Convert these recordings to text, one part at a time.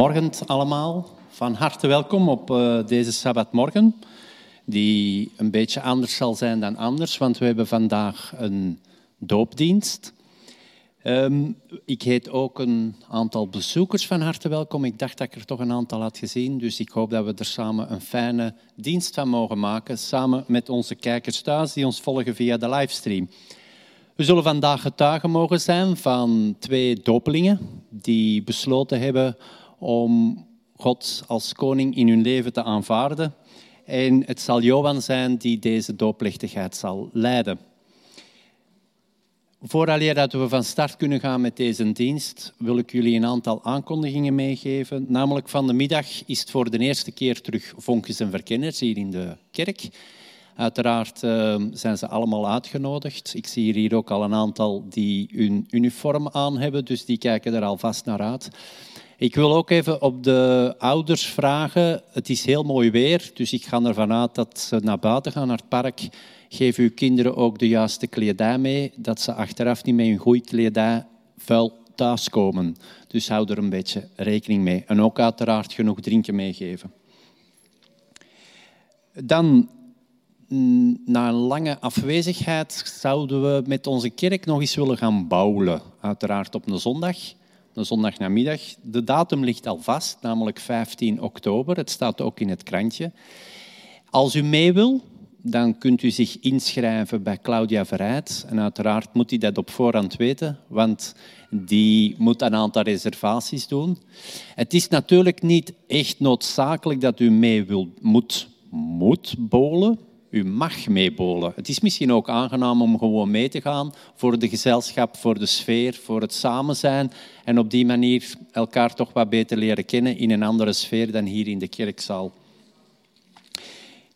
Goedemorgen allemaal. Van harte welkom op uh, deze Sabbatmorgen, die een beetje anders zal zijn dan anders, want we hebben vandaag een doopdienst. Um, ik heet ook een aantal bezoekers van harte welkom. Ik dacht dat ik er toch een aantal had gezien, dus ik hoop dat we er samen een fijne dienst van mogen maken, samen met onze kijkers thuis die ons volgen via de livestream. We zullen vandaag getuigen mogen zijn van twee dopelingen die besloten hebben om God als koning in hun leven te aanvaarden. En het zal Johan zijn die deze doopplichtigheid zal leiden. Vooraleer dat we van start kunnen gaan met deze dienst, wil ik jullie een aantal aankondigingen meegeven. Namelijk van de middag is het voor de eerste keer terug Vonkjes en Verkenners hier in de kerk. Uiteraard uh, zijn ze allemaal uitgenodigd. Ik zie hier ook al een aantal die hun uniform aan hebben, dus die kijken er alvast naar uit. Ik wil ook even op de ouders vragen. Het is heel mooi weer, dus ik ga ervan uit dat ze naar buiten gaan, naar het park. Geef uw kinderen ook de juiste kledij mee, dat ze achteraf niet met hun goede kledij vuil thuiskomen. Dus hou er een beetje rekening mee. En ook uiteraard genoeg drinken meegeven. Dan, mm, na een lange afwezigheid, zouden we met onze kerk nog eens willen gaan bouwen. Uiteraard op een zondag een zondagnamiddag. De datum ligt al vast, namelijk 15 oktober. Het staat ook in het krantje. Als u mee wil, dan kunt u zich inschrijven bij Claudia Verrijd. En uiteraard moet u dat op voorhand weten, want die moet een aantal reservaties doen. Het is natuurlijk niet echt noodzakelijk dat u mee wil, moet, moet bolen. U mag meebolen. Het is misschien ook aangenaam om gewoon mee te gaan voor de gezelschap, voor de sfeer, voor het samen zijn en op die manier elkaar toch wat beter leren kennen in een andere sfeer dan hier in de kerkzaal.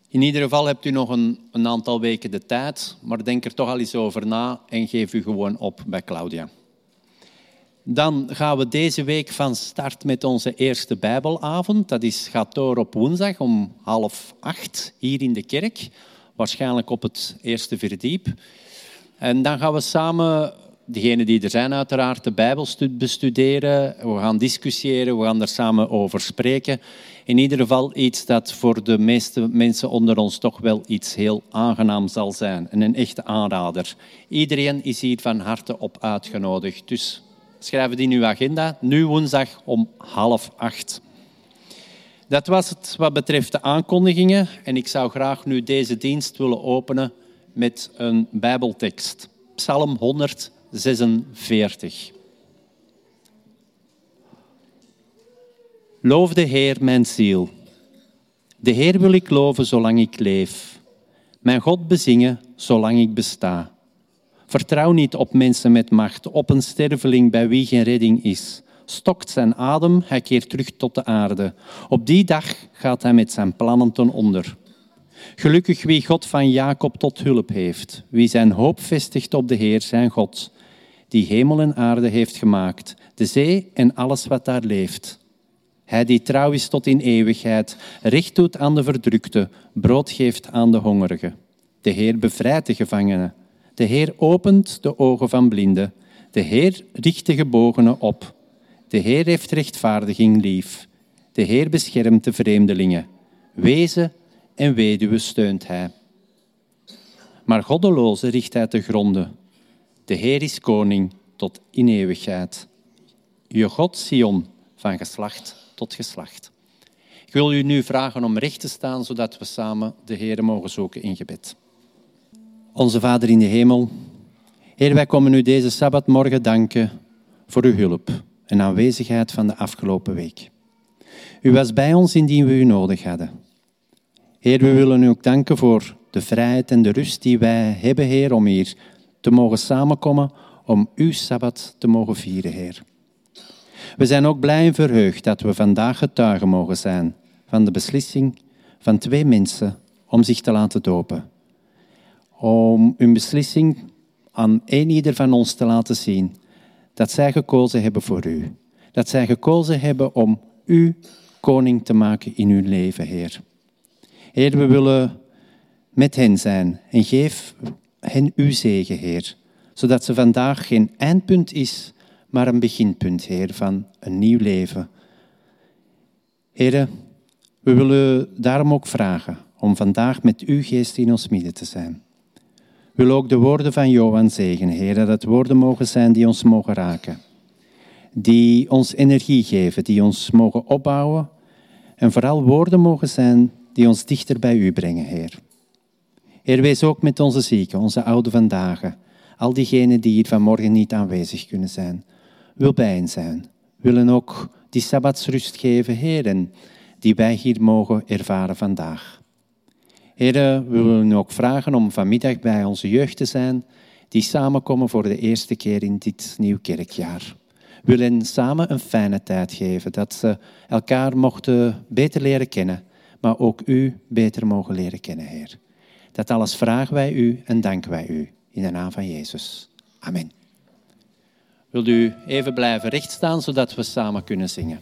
In ieder geval hebt u nog een, een aantal weken de tijd, maar denk er toch al eens over na en geef u gewoon op bij Claudia. Dan gaan we deze week van start met onze eerste Bijbelavond. Dat is, gaat door op woensdag om half acht hier in de kerk. Waarschijnlijk op het eerste verdiep. En dan gaan we samen, degenen die er zijn uiteraard, de Bijbel bestuderen. We gaan discussiëren, we gaan er samen over spreken. In ieder geval iets dat voor de meeste mensen onder ons toch wel iets heel aangenaam zal zijn. En een echte aanrader. Iedereen is hier van harte op uitgenodigd. Dus Schrijf het in uw agenda. Nu woensdag om half acht. Dat was het wat betreft de aankondigingen. En ik zou graag nu deze dienst willen openen met een Bijbeltekst. Psalm 146. Loof de Heer, mijn ziel. De Heer wil ik loven zolang ik leef. Mijn God bezingen zolang ik besta. Vertrouw niet op mensen met macht, op een sterveling bij wie geen redding is. Stokt zijn adem, hij keert terug tot de aarde. Op die dag gaat hij met zijn plannen ten onder. Gelukkig wie God van Jacob tot hulp heeft, wie zijn hoop vestigt op de Heer, zijn God, die hemel en aarde heeft gemaakt, de zee en alles wat daar leeft. Hij die trouw is tot in eeuwigheid, recht doet aan de verdrukte, brood geeft aan de hongerigen. De Heer bevrijdt de gevangenen. De Heer opent de ogen van blinden. De Heer richt de gebogenen op. De Heer heeft rechtvaardiging lief. De Heer beschermt de vreemdelingen. Wezen en weduwe steunt hij. Maar goddelozen richt hij te gronden. De Heer is koning tot in eeuwigheid. Je God Sion van geslacht tot geslacht. Ik wil u nu vragen om recht te staan, zodat we samen de Heer mogen zoeken in gebed. Onze Vader in de hemel, Heer, wij komen u deze Sabbatmorgen danken voor uw hulp en aanwezigheid van de afgelopen week. U was bij ons indien we u nodig hadden. Heer, we willen u ook danken voor de vrijheid en de rust die wij hebben, Heer, om hier te mogen samenkomen, om uw Sabbat te mogen vieren, Heer. We zijn ook blij en verheugd dat we vandaag getuigen mogen zijn van de beslissing van twee mensen om zich te laten dopen. Om hun beslissing aan een ieder van ons te laten zien dat zij gekozen hebben voor u. Dat zij gekozen hebben om u koning te maken in uw leven, Heer. Heer, we willen met hen zijn en geef hen uw zegen, Heer, zodat ze vandaag geen eindpunt is, maar een beginpunt, Heer, van een nieuw leven. Heer, we willen daarom ook vragen om vandaag met uw geest in ons midden te zijn. Willen ook de woorden van Johan zegenen, Heer, dat het woorden mogen zijn die ons mogen raken, die ons energie geven, die ons mogen opbouwen en vooral woorden mogen zijn die ons dichter bij u brengen, Heer. Heer, wees ook met onze zieken, onze oude vandaag, al diegenen die hier vanmorgen niet aanwezig kunnen zijn. Wil bij hen zijn. Willen ook die sabbatsrust geven, Heer, die wij hier mogen ervaren vandaag. Heer, we willen u ook vragen om vanmiddag bij onze jeugd te zijn, die samenkomen voor de eerste keer in dit nieuw kerkjaar. We willen samen een fijne tijd geven, dat ze elkaar mochten beter leren kennen, maar ook u beter mogen leren kennen, Heer. Dat alles vragen wij u en danken wij u in de naam van Jezus. Amen. Wilt u even blijven rechtstaan, zodat we samen kunnen zingen?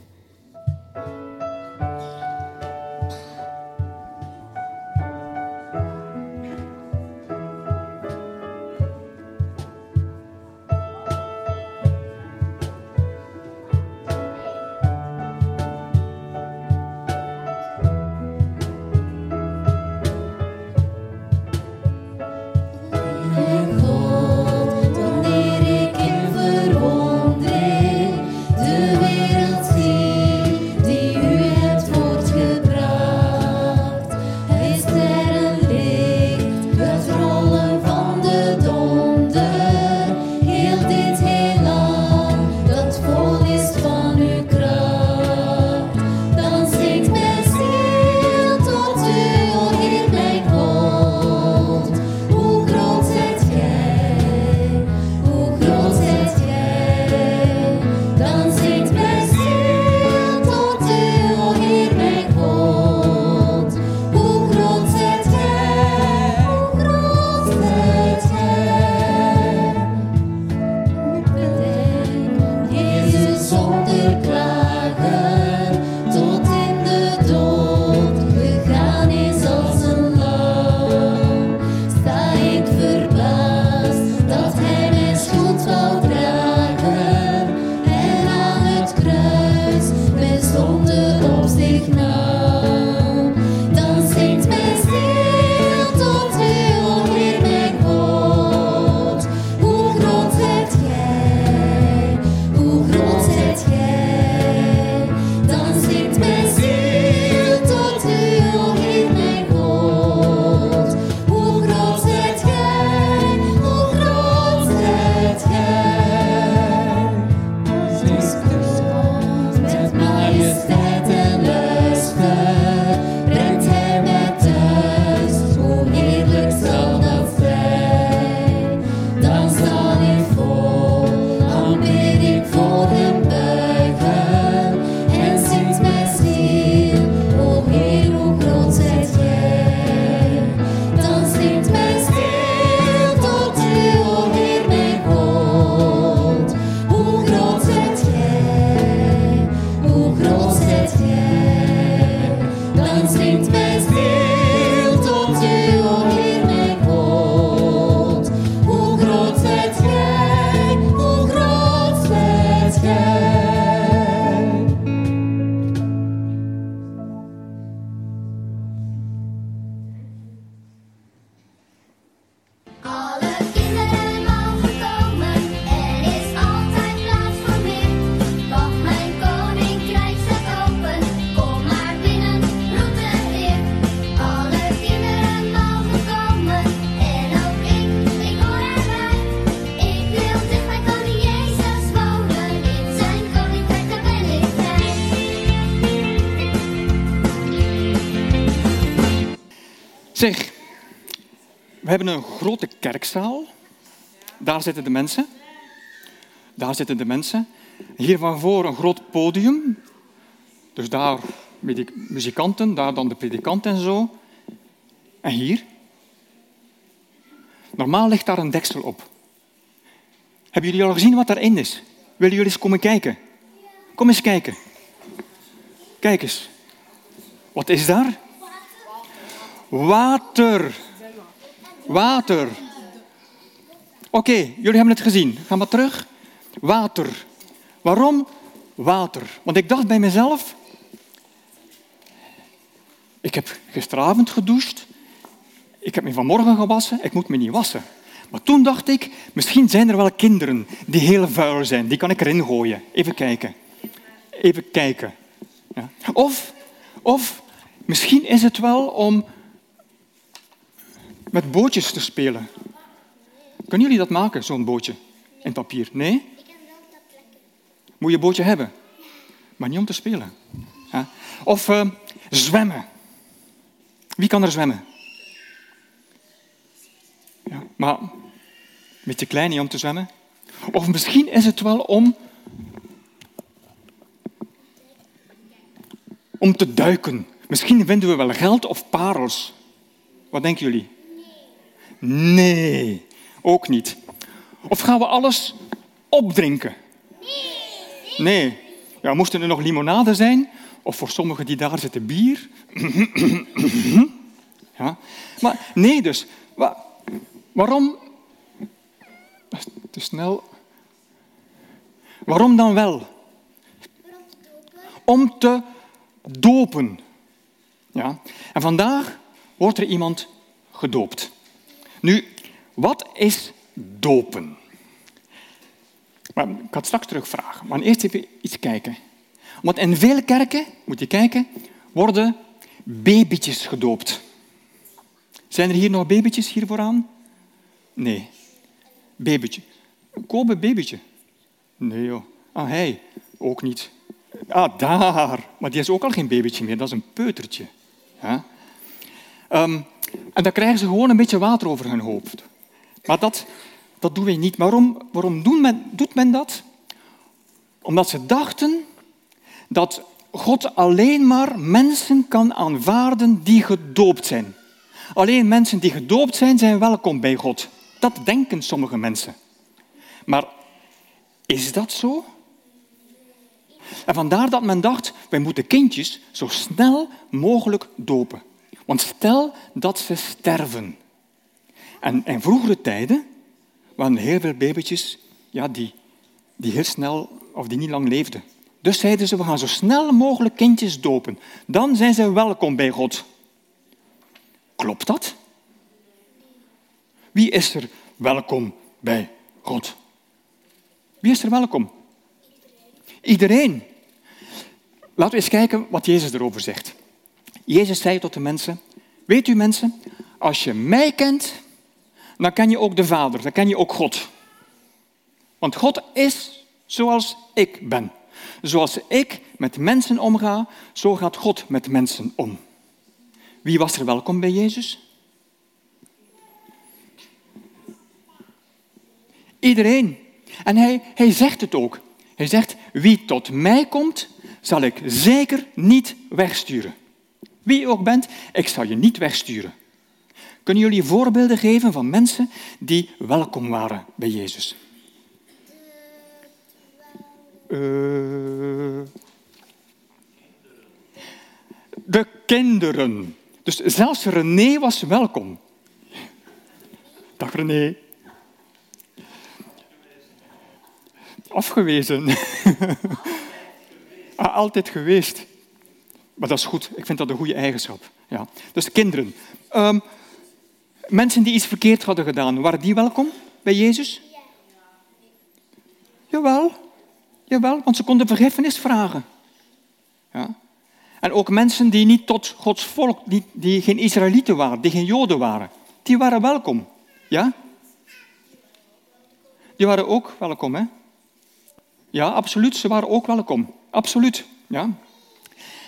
Hebben een grote kerkzaal. Daar zitten de mensen. Daar zitten de mensen. Hier van voor een groot podium. Dus daar muzikanten, daar dan de predikant en zo. En hier? Normaal ligt daar een deksel op. Hebben jullie al gezien wat daarin is? Willen jullie eens komen kijken? Kom eens kijken. Kijk eens. Wat is daar? Water. Water. Oké, jullie hebben het gezien. Ga maar terug. Water. Waarom water? Want ik dacht bij mezelf, ik heb gisteravond gedoucht, ik heb me vanmorgen gewassen, ik moet me niet wassen. Maar toen dacht ik, misschien zijn er wel kinderen die heel vuil zijn. Die kan ik erin gooien. Even kijken. Even kijken. Ja. Of, of misschien is het wel om met bootjes te spelen. Kunnen jullie dat maken, zo'n bootje in papier? Nee? Moet je een bootje hebben. Maar niet om te spelen. Of uh, zwemmen. Wie kan er zwemmen? Ja, maar een beetje klein niet om te zwemmen. Of misschien is het wel om, om te duiken. Misschien vinden we wel geld of parels. Wat denken jullie? Nee, ook niet. Of gaan we alles opdrinken? Nee. Ja, moesten er nog limonade zijn? Of voor sommigen die daar zitten bier? ja. Maar nee dus. Waarom? Te snel. Waarom dan wel? Om te dopen. Ja. En vandaag wordt er iemand gedoopt. Nu, wat is dopen? Maar ik ga het straks terugvragen. Maar eerst even iets kijken. Want in veel kerken, moet je kijken, worden babytjes gedoopt. Zijn er hier nog babytjes hier vooraan? Nee. Babytje. Kobe babytje. Nee joh. Ah, hij. Ook niet. Ah, daar. Maar die is ook al geen babytje meer. Dat is een peutertje. Ja? En dan krijgen ze gewoon een beetje water over hun hoofd. Maar dat, dat doen wij niet. Waarom, waarom doet, men, doet men dat? Omdat ze dachten dat God alleen maar mensen kan aanvaarden die gedoopt zijn. Alleen mensen die gedoopt zijn, zijn welkom bij God. Dat denken sommige mensen. Maar is dat zo? En vandaar dat men dacht, wij moeten kindjes zo snel mogelijk dopen. Want stel dat ze sterven. En in vroegere tijden waren heel veel babytjes ja, die, die heel snel of die niet lang leefden. Dus zeiden ze, we gaan zo snel mogelijk kindjes dopen. Dan zijn ze welkom bij God. Klopt dat? Wie is er welkom bij God? Wie is er welkom? Iedereen. Laten we eens kijken wat Jezus erover zegt. Jezus zei tot de mensen, weet u mensen, als je mij kent, dan ken je ook de Vader, dan ken je ook God. Want God is zoals ik ben. Zoals ik met mensen omga, zo gaat God met mensen om. Wie was er welkom bij Jezus? Iedereen. En hij, hij zegt het ook. Hij zegt, wie tot mij komt, zal ik zeker niet wegsturen. Wie je ook bent, ik zal je niet wegsturen. Kunnen jullie voorbeelden geven van mensen die welkom waren bij Jezus? Uh, de kinderen. Dus zelfs René was welkom. Dag René. Afgewezen. ah, altijd geweest. Maar dat is goed. Ik vind dat een goede eigenschap. Ja. Dus kinderen. Um, mensen die iets verkeerd hadden gedaan, waren die welkom bij Jezus? Jawel. Jawel, want ze konden vergiffenis vragen. Ja. En ook mensen die niet tot Gods volk, die, die geen Israëlieten waren, die geen Joden waren, die waren welkom. Ja? Die waren ook welkom, hè? Ja, absoluut, ze waren ook welkom. Absoluut, ja.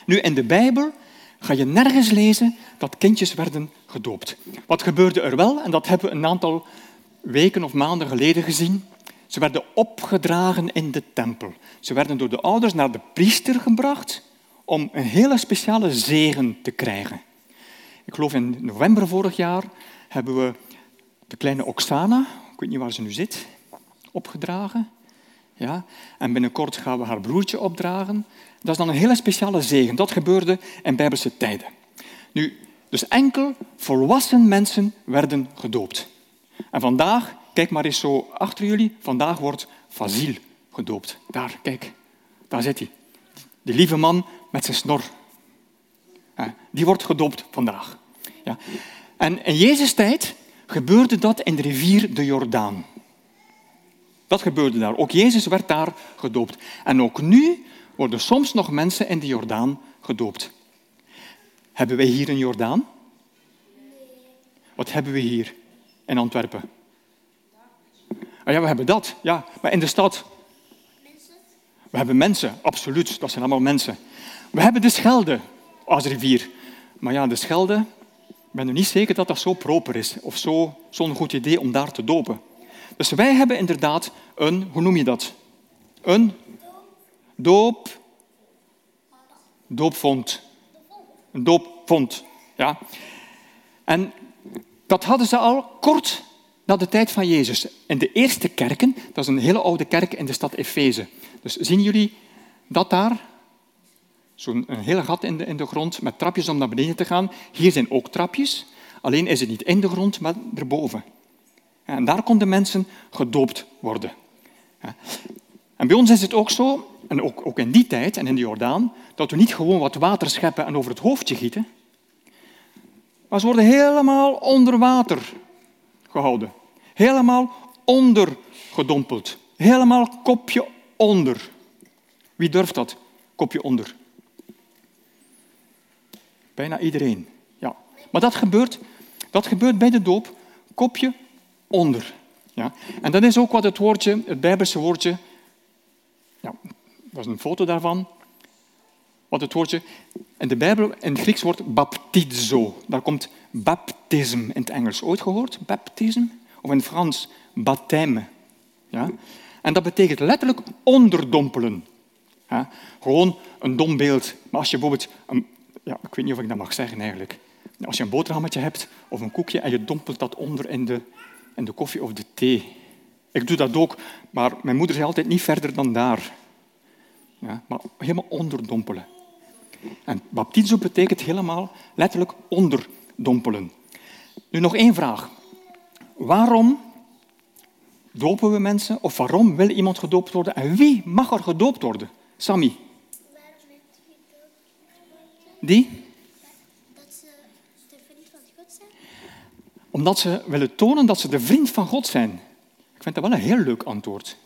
Nu, in de Bijbel ga je nergens lezen dat kindjes werden gedoopt. Wat gebeurde er wel, en dat hebben we een aantal weken of maanden geleden gezien. Ze werden opgedragen in de tempel. Ze werden door de ouders naar de priester gebracht om een hele speciale zegen te krijgen. Ik geloof in november vorig jaar hebben we de kleine Oksana, ik weet niet waar ze nu zit, opgedragen. Ja? En binnenkort gaan we haar broertje opdragen. Dat is dan een hele speciale zegen. Dat gebeurde in Bijbelse tijden. Nu, dus enkel volwassen mensen werden gedoopt. En vandaag, kijk maar eens zo achter jullie, vandaag wordt Fazil gedoopt. Daar, kijk, daar zit hij. Die lieve man met zijn snor. Die wordt gedoopt vandaag. Ja. En in Jezus' tijd gebeurde dat in de rivier de Jordaan. Dat gebeurde daar. Ook Jezus werd daar gedoopt. En ook nu worden soms nog mensen in de Jordaan gedoopt. Hebben wij hier een Jordaan? Wat hebben we hier in Antwerpen? Oh ja, we hebben dat. Ja, maar in de stad? We hebben mensen, absoluut. Dat zijn allemaal mensen. We hebben de Schelde als rivier. Maar ja, de Schelde, ik ben er niet zeker dat dat zo proper is. Of zo'n zo goed idee om daar te dopen. Dus wij hebben inderdaad een, hoe noem je dat? Een doop, doopvond. Een doopvond, ja. En dat hadden ze al kort na de tijd van Jezus. In de eerste kerken, dat is een hele oude kerk in de stad Efeze. Dus zien jullie dat daar? Zo'n hele gat in de, in de grond met trapjes om naar beneden te gaan. Hier zijn ook trapjes, alleen is het niet in de grond, maar erboven. En daar konden mensen gedoopt worden. En bij ons is het ook zo, en ook, ook in die tijd en in de Jordaan, dat we niet gewoon wat water scheppen en over het hoofdje gieten, maar ze worden helemaal onder water gehouden. Helemaal ondergedompeld. Helemaal kopje onder. Wie durft dat? Kopje onder. Bijna iedereen. Ja. Maar dat gebeurt, dat gebeurt bij de doop. Kopje onder. Ja? En dat is ook wat het woordje, het Bijbelse woordje, ja, is een foto daarvan, wat het woordje in de Bijbel, in het Grieks wordt baptizo. Daar komt baptism in het Engels. Ooit gehoord? Baptism? Of in het Frans, baptême. Ja? En dat betekent letterlijk onderdompelen. Ja? Gewoon een dom beeld. Maar als je bijvoorbeeld, een, ja, ik weet niet of ik dat mag zeggen eigenlijk. Als je een boterhammetje hebt of een koekje en je dompelt dat onder in de, in de koffie of de thee. Ik doe dat ook, maar mijn moeder zei altijd niet verder dan daar. Ja, maar helemaal onderdompelen. En baptizo betekent helemaal letterlijk onderdompelen. Nu nog één vraag. Waarom dopen we mensen? Of waarom wil iemand gedoopt worden? En wie mag er gedoopt worden? Sammy. Die? Omdat ze willen tonen dat ze de vriend van God zijn. Ik vind dat wel een heel leuk antwoord.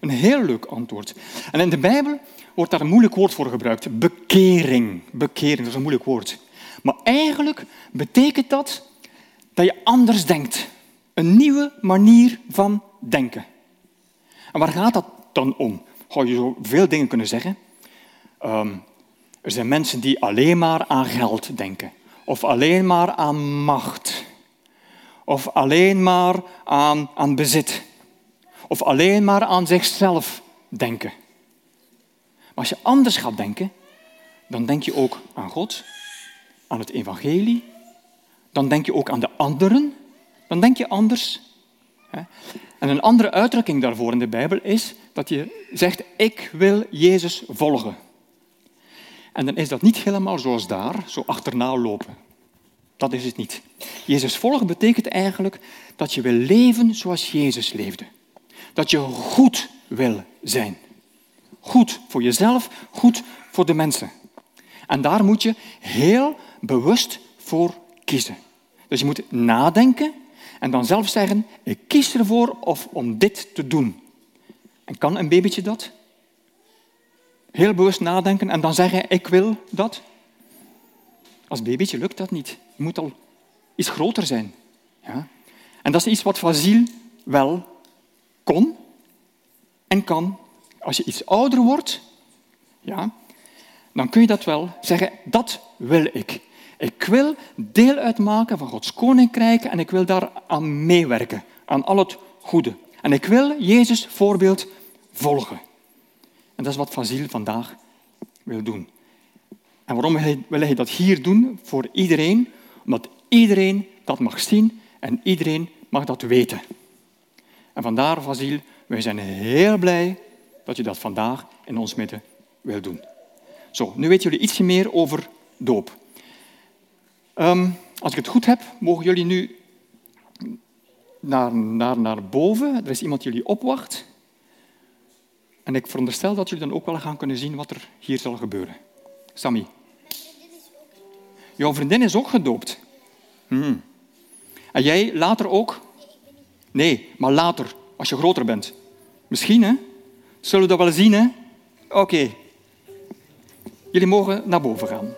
Een heel leuk antwoord. En in de Bijbel wordt daar een moeilijk woord voor gebruikt. Bekering. Bekering, dat is een moeilijk woord. Maar eigenlijk betekent dat dat je anders denkt. Een nieuwe manier van denken. En waar gaat dat dan om? Zou je zo veel dingen kunnen zeggen. Ehm, er zijn mensen die alleen maar aan geld denken. Of alleen maar aan macht. Of alleen maar aan, aan bezit. Of alleen maar aan zichzelf denken. Maar als je anders gaat denken, dan denk je ook aan God, aan het evangelie. Dan denk je ook aan de anderen. Dan denk je anders. En een andere uitdrukking daarvoor in de Bijbel is dat je zegt, ik wil Jezus volgen. En dan is dat niet helemaal zoals daar, zo achterna lopen. Dat is het niet. Jezus volgen betekent eigenlijk dat je wil leven zoals Jezus leefde. Dat je goed wil zijn. Goed voor jezelf, goed voor de mensen. En daar moet je heel bewust voor kiezen. Dus je moet nadenken en dan zelf zeggen, ik kies ervoor of om dit te doen. En kan een babytje dat? Heel bewust nadenken en dan zeggen, ik wil dat? Als babytje lukt dat niet. Je moet al iets groter zijn. Ja? En dat is iets wat Fazil wel kon en kan. Als je iets ouder wordt, ja, dan kun je dat wel zeggen, dat wil ik? Ik wil deel uitmaken van Gods koninkrijk en ik wil daar aan meewerken, aan al het goede. En ik wil Jezus voorbeeld volgen. En dat is wat Fazil vandaag wil doen. En waarom wil hij dat hier doen? Voor iedereen. Omdat iedereen dat mag zien en iedereen mag dat weten. En vandaar, Fazil, wij zijn heel blij dat je dat vandaag in ons midden wil doen. Zo, nu weten jullie ietsje meer over doop. Ehm, als ik het goed heb, mogen jullie nu naar, naar, naar boven. Er is iemand die jullie opwacht. En ik veronderstel dat jullie dan ook wel gaan kunnen zien wat er hier zal gebeuren. Sammy. Jouw vriendin is ook gedoopt. Hmm. En jij later ook? Nee, maar later, als je groter bent. Misschien, hè? Zullen we dat wel zien, hè? Oké. Jullie mogen naar boven gaan.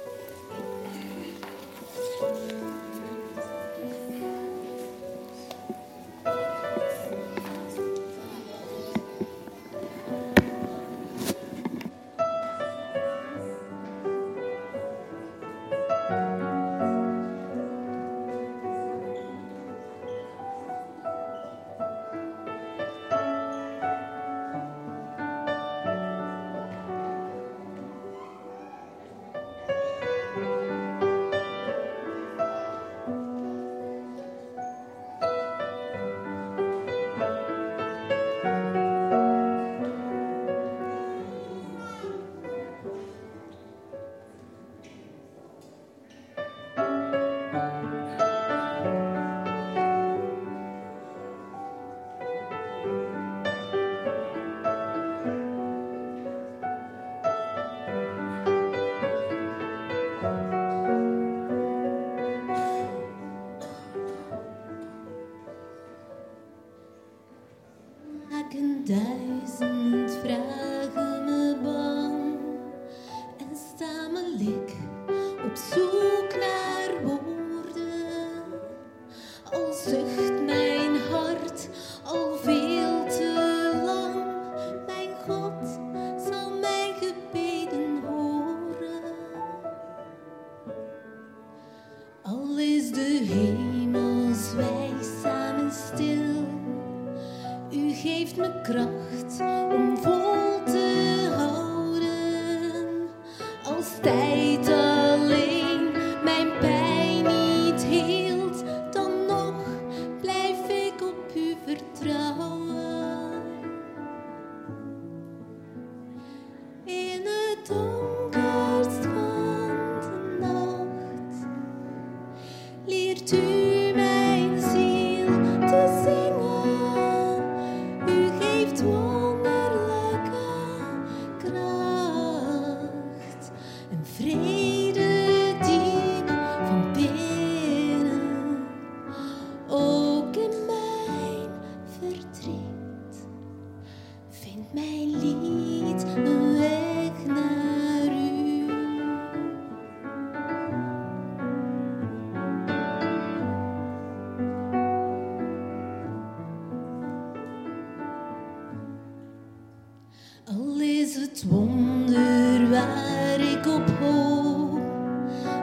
waar ik op hoop,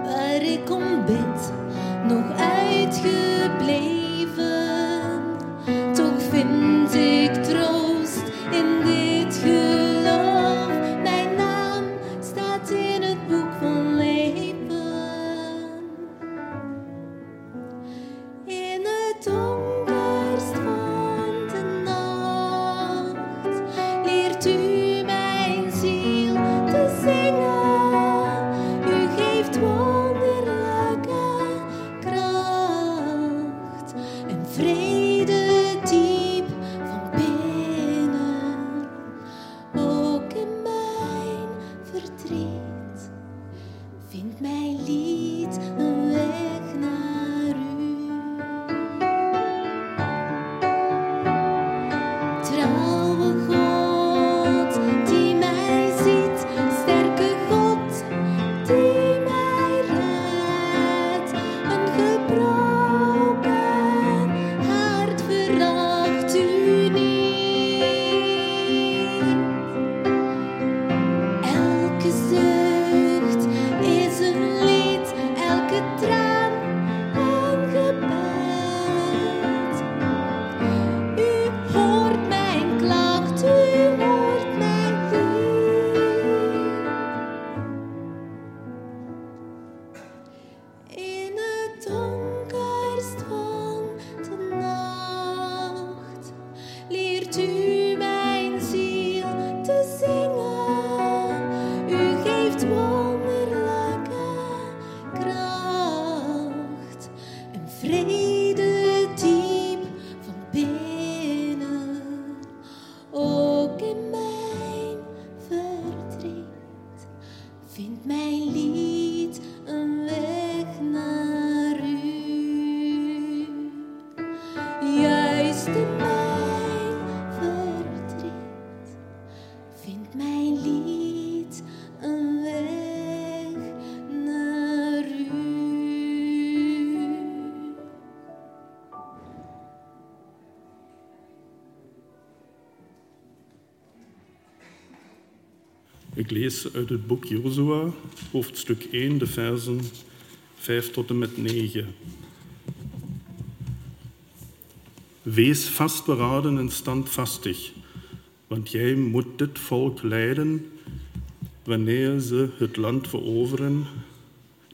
waar ik om bid, nog uit. Lees uit het boek Jozua, hoofdstuk 1, de versen 5 tot en met 9. Wees vastberaden en standvastig, want jij moet dit volk leiden wanneer ze het land veroveren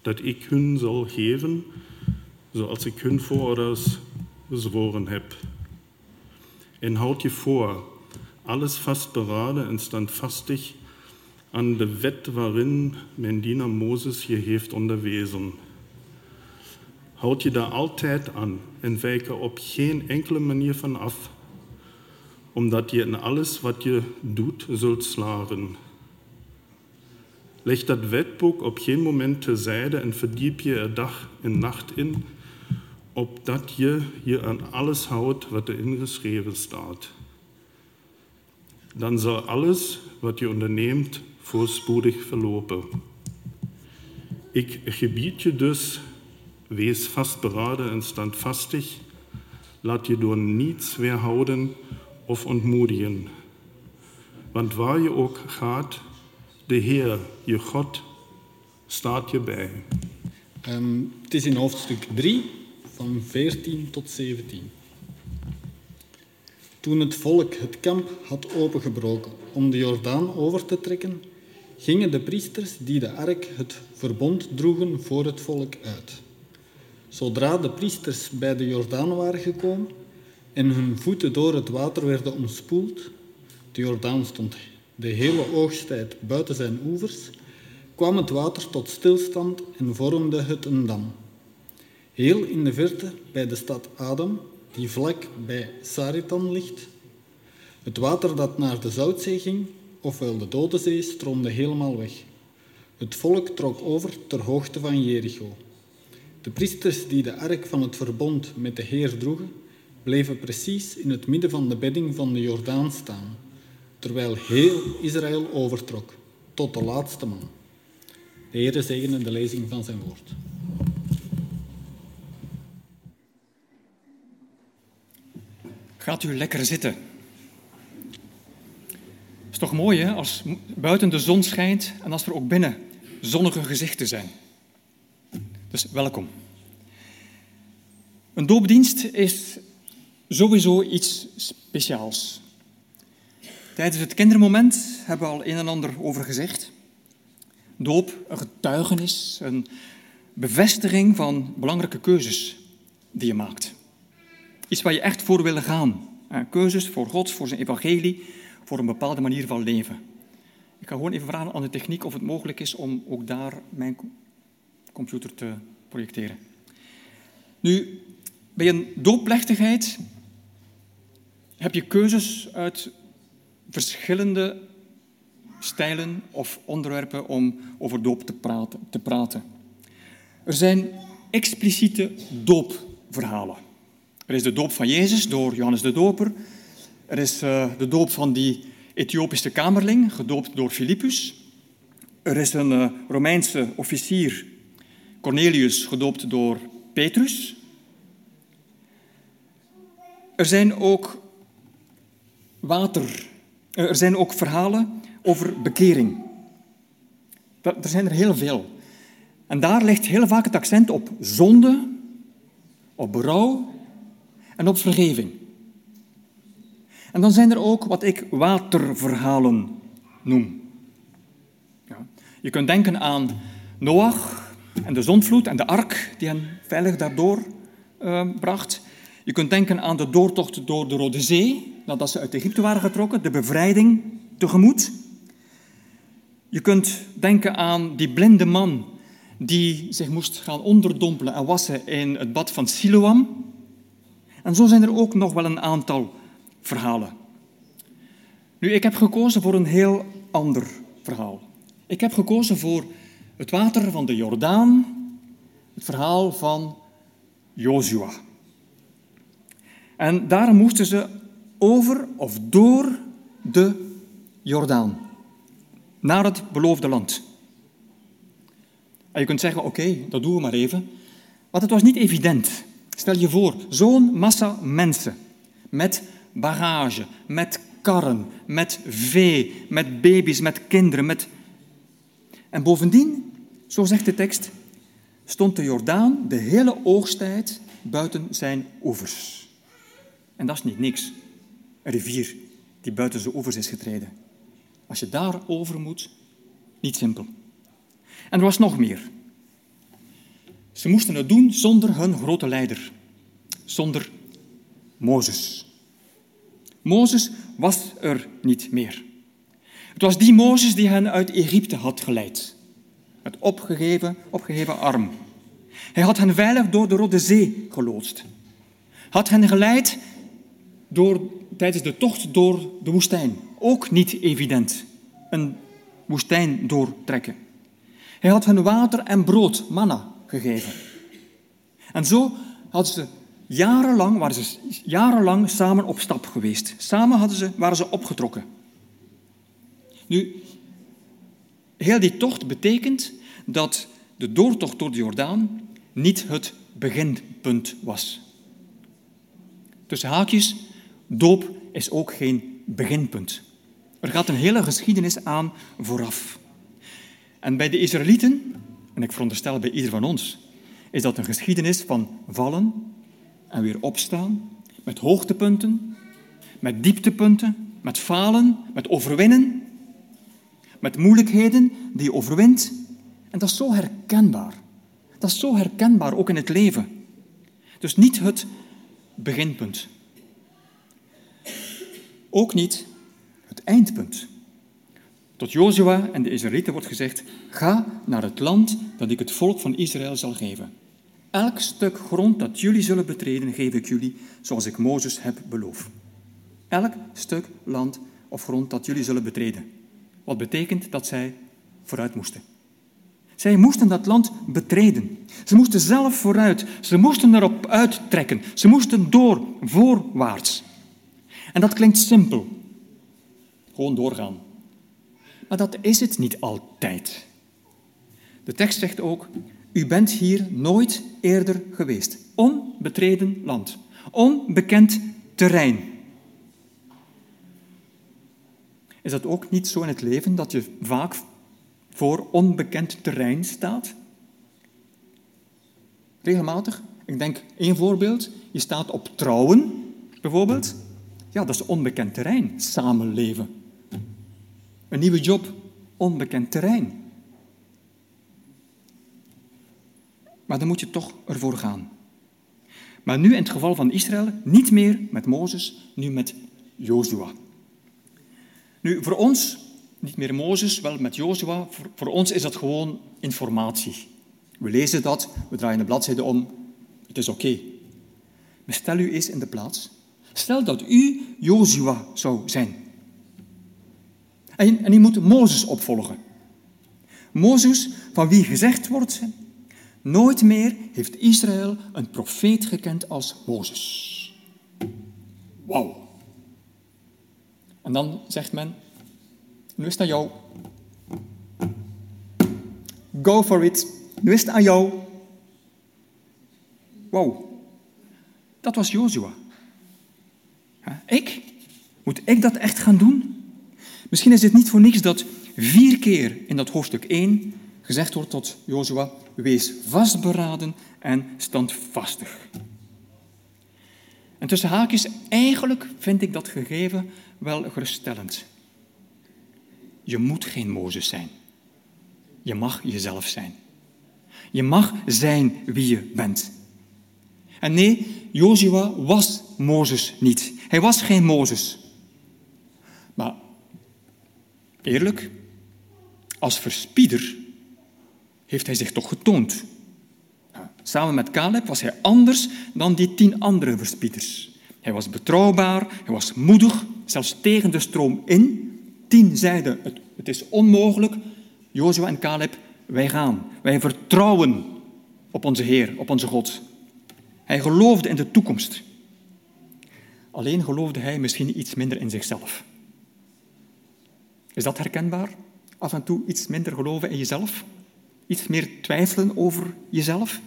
dat ik hun zal geven, zoals ik hun voorouders bezworen heb. En houd je voor, alles vastberaden en standvastig aan de wet waarin mijn dienaar Mozes je heeft onderwezen. Houd je daar altijd aan en wijk er op geen enkele manier van af, omdat je in alles wat je doet zult slagen. Leg dat wetboek op geen moment terzijde en verdiep je er dag en nacht in, opdat je je aan alles houdt wat erin geschreven staat. Dan zal alles wat je onderneemt voorspoedig verlopen. Ik gebied je dus, wees vastberaden en standvastig, laat je door niets weerhouden of ontmoedigen. Want waar je ook gaat, de Heer, je God, staat je bij. Um, het is in hoofdstuk 3 van 14 tot 17. Toen het volk het kamp had opengebroken om de Jordaan over te trekken, gingen de priesters die de ark het verbond droegen voor het volk uit. Zodra de priesters bij de Jordaan waren gekomen en hun voeten door het water werden omspoeld, de Jordaan stond de hele oogsttijd buiten zijn oevers, kwam het water tot stilstand en vormde het een dam. Heel in de verte bij de stad Adam, die vlak bij Saritan ligt. Het water dat naar de Zoutzee ging, ofwel de Dode Zee, stroomde helemaal weg. Het volk trok over ter hoogte van Jericho. De priesters die de ark van het verbond met de Heer droegen, bleven precies in het midden van de bedding van de Jordaan staan terwijl heel Israël overtrok, tot de laatste man. De Heer zegene de lezing van zijn woord. Gaat u lekker zitten. Toch mooi hè, als buiten de zon schijnt en als er ook binnen zonnige gezichten zijn. Dus welkom. Een doopdienst is sowieso iets speciaals. Tijdens het kindermoment hebben we al een en ander over gezegd. Doop, een getuigenis, een bevestiging van belangrijke keuzes die je maakt. Iets waar je echt voor wil gaan. Keuzes voor God, voor zijn evangelie, voor een bepaalde manier van leven. Ik ga gewoon even vragen aan de techniek of het mogelijk is om ook daar mijn computer te projecteren. Nu, bij een doopplechtigheid heb je keuzes uit verschillende stijlen of onderwerpen om over doop te praten. Te praten. Er zijn expliciete doopverhalen. Er is de doop van Jezus door Johannes de Doper. Er is uh, de doop van die Ethiopische kamerling, gedoopt door Filippus. Er is een uh, Romeinse officier, Cornelius, gedoopt door Petrus. Er zijn ook water eh, er zijn ook verhalen over bekering. Er zijn er heel veel. En daar ligt heel vaak het accent op zonde, op berouw en op vergeving. En dan zijn er ook wat ik waterverhalen noem. Ja. Je kunt denken aan Noach en de zondvloed en de ark die hen veilig daardoor uh, bracht. Je kunt denken aan de doortocht door de Rode Zee, nadat ze uit Egypte waren getrokken, de bevrijding tegemoet. Je kunt denken aan die blinde man die zich moest gaan onderdompelen en wassen in het bad van Siloam. En zo zijn er ook nog wel een aantal verhalen. Nu, ik heb gekozen voor een heel ander verhaal. Ik heb gekozen voor het water van de Jordaan, het verhaal van Jozua. En daarom moesten ze over of door de Jordaan naar het beloofde land. En je kunt zeggen, oké, dat doen we maar even. Want het was niet evident. Stel je voor, zo'n massa mensen met bagage, met karren, met vee, met baby's, met kinderen. Met... En bovendien, zo zegt de tekst, stond de Jordaan de hele oogsttijd buiten zijn oevers. En dat is niet niks. Een rivier die buiten zijn oevers is getreden. Als je daar over moet, niet simpel. En er was nog meer. Ze moesten het doen zonder hun grote leider, zonder Mozes. Mozes was er niet meer. Het was die Mozes die hen uit Egypte had geleid, met opgegeven, opgeheven arm. Hij had hen veilig door de Rode Zee geloodst. Had hen geleid door, tijdens de tocht door de woestijn. Ook niet evident, een woestijn doortrekken. Hij had hen water en brood, manna, gegeven. En zo hadden ze jarenlang, waren ze jarenlang samen op stap geweest. Samen hadden ze, waren ze opgetrokken. Nu, heel die tocht betekent dat de doortocht door de Jordaan niet het beginpunt was. Tussen haakjes, doop is ook geen beginpunt. Er gaat een hele geschiedenis aan vooraf. En bij de Israëlieten, en ik veronderstel bij ieder van ons, is dat een geschiedenis van vallen en weer opstaan, met hoogtepunten, met dieptepunten, met falen, met overwinnen, met moeilijkheden die je overwint. En dat is zo herkenbaar. Dat is zo herkenbaar ook in het leven. Dus niet het beginpunt. Ook niet het eindpunt. Tot Jozua en de Israëlieten wordt gezegd: Ga naar het land dat ik het volk van Israël zal geven. Elk stuk grond dat jullie zullen betreden, geef ik jullie, zoals ik Mozes heb beloofd. Elk stuk land of grond dat jullie zullen betreden. Wat betekent dat zij vooruit moesten. Zij moesten dat land betreden. Ze moesten zelf vooruit. Ze moesten erop uittrekken. Ze moesten door, voorwaarts. En dat klinkt simpel. Gewoon doorgaan. Maar dat is het niet altijd. De tekst zegt ook, u bent hier nooit eerder geweest. Onbetreden land. Onbekend terrein. Is dat ook niet zo in het leven dat je vaak voor onbekend terrein staat? Regelmatig. Ik denk één voorbeeld. Je staat op trouwen, bijvoorbeeld. Ja, dat is onbekend terrein. Samenleven. Een nieuwe job, onbekend terrein. Maar dan moet je toch ervoor gaan. Maar nu in het geval van Israël niet meer met Mozes, nu met Jozua. Nu, voor ons, niet meer Mozes, wel met Jozua, voor, ons is dat gewoon informatie. We lezen dat, we draaien de bladzijde om, het is oké. Maar stel u eens in de plaats. Stel dat u Jozua zou zijn. En, en u moet Mozes opvolgen. Mozes, van wie gezegd wordt, Nooit meer heeft Israël een profeet gekend als Mozes. Wauw. En dan zegt men, nu is het aan jou. Go for it. Nu is het aan jou. Wow. Dat was Jozua. Ik? Moet ik dat echt gaan doen? Misschien is het niet voor niks dat vier keer in dat hoofdstuk 1 gezegd wordt tot Jozua, wees vastberaden en standvastig. En tussen haakjes, eigenlijk vind ik dat gegeven wel geruststellend. Je moet geen Mozes zijn. Je mag jezelf zijn. Je mag zijn wie je bent. En nee, Jozua was Mozes niet. Hij was geen Mozes. Maar eerlijk, als verspieder heeft hij zich toch getoond. Samen met Caleb was hij anders dan die tien andere verspieders. Hij was betrouwbaar, hij was moedig, zelfs tegen de stroom in. Tien zeiden, het, is onmogelijk. Jozua en Caleb, wij gaan. Wij vertrouwen op onze Heer, op onze God. Hij geloofde in de toekomst. Alleen geloofde hij misschien iets minder in zichzelf. Is dat herkenbaar? Af en toe iets minder geloven in jezelf? Iets meer twijfelen over jezelf.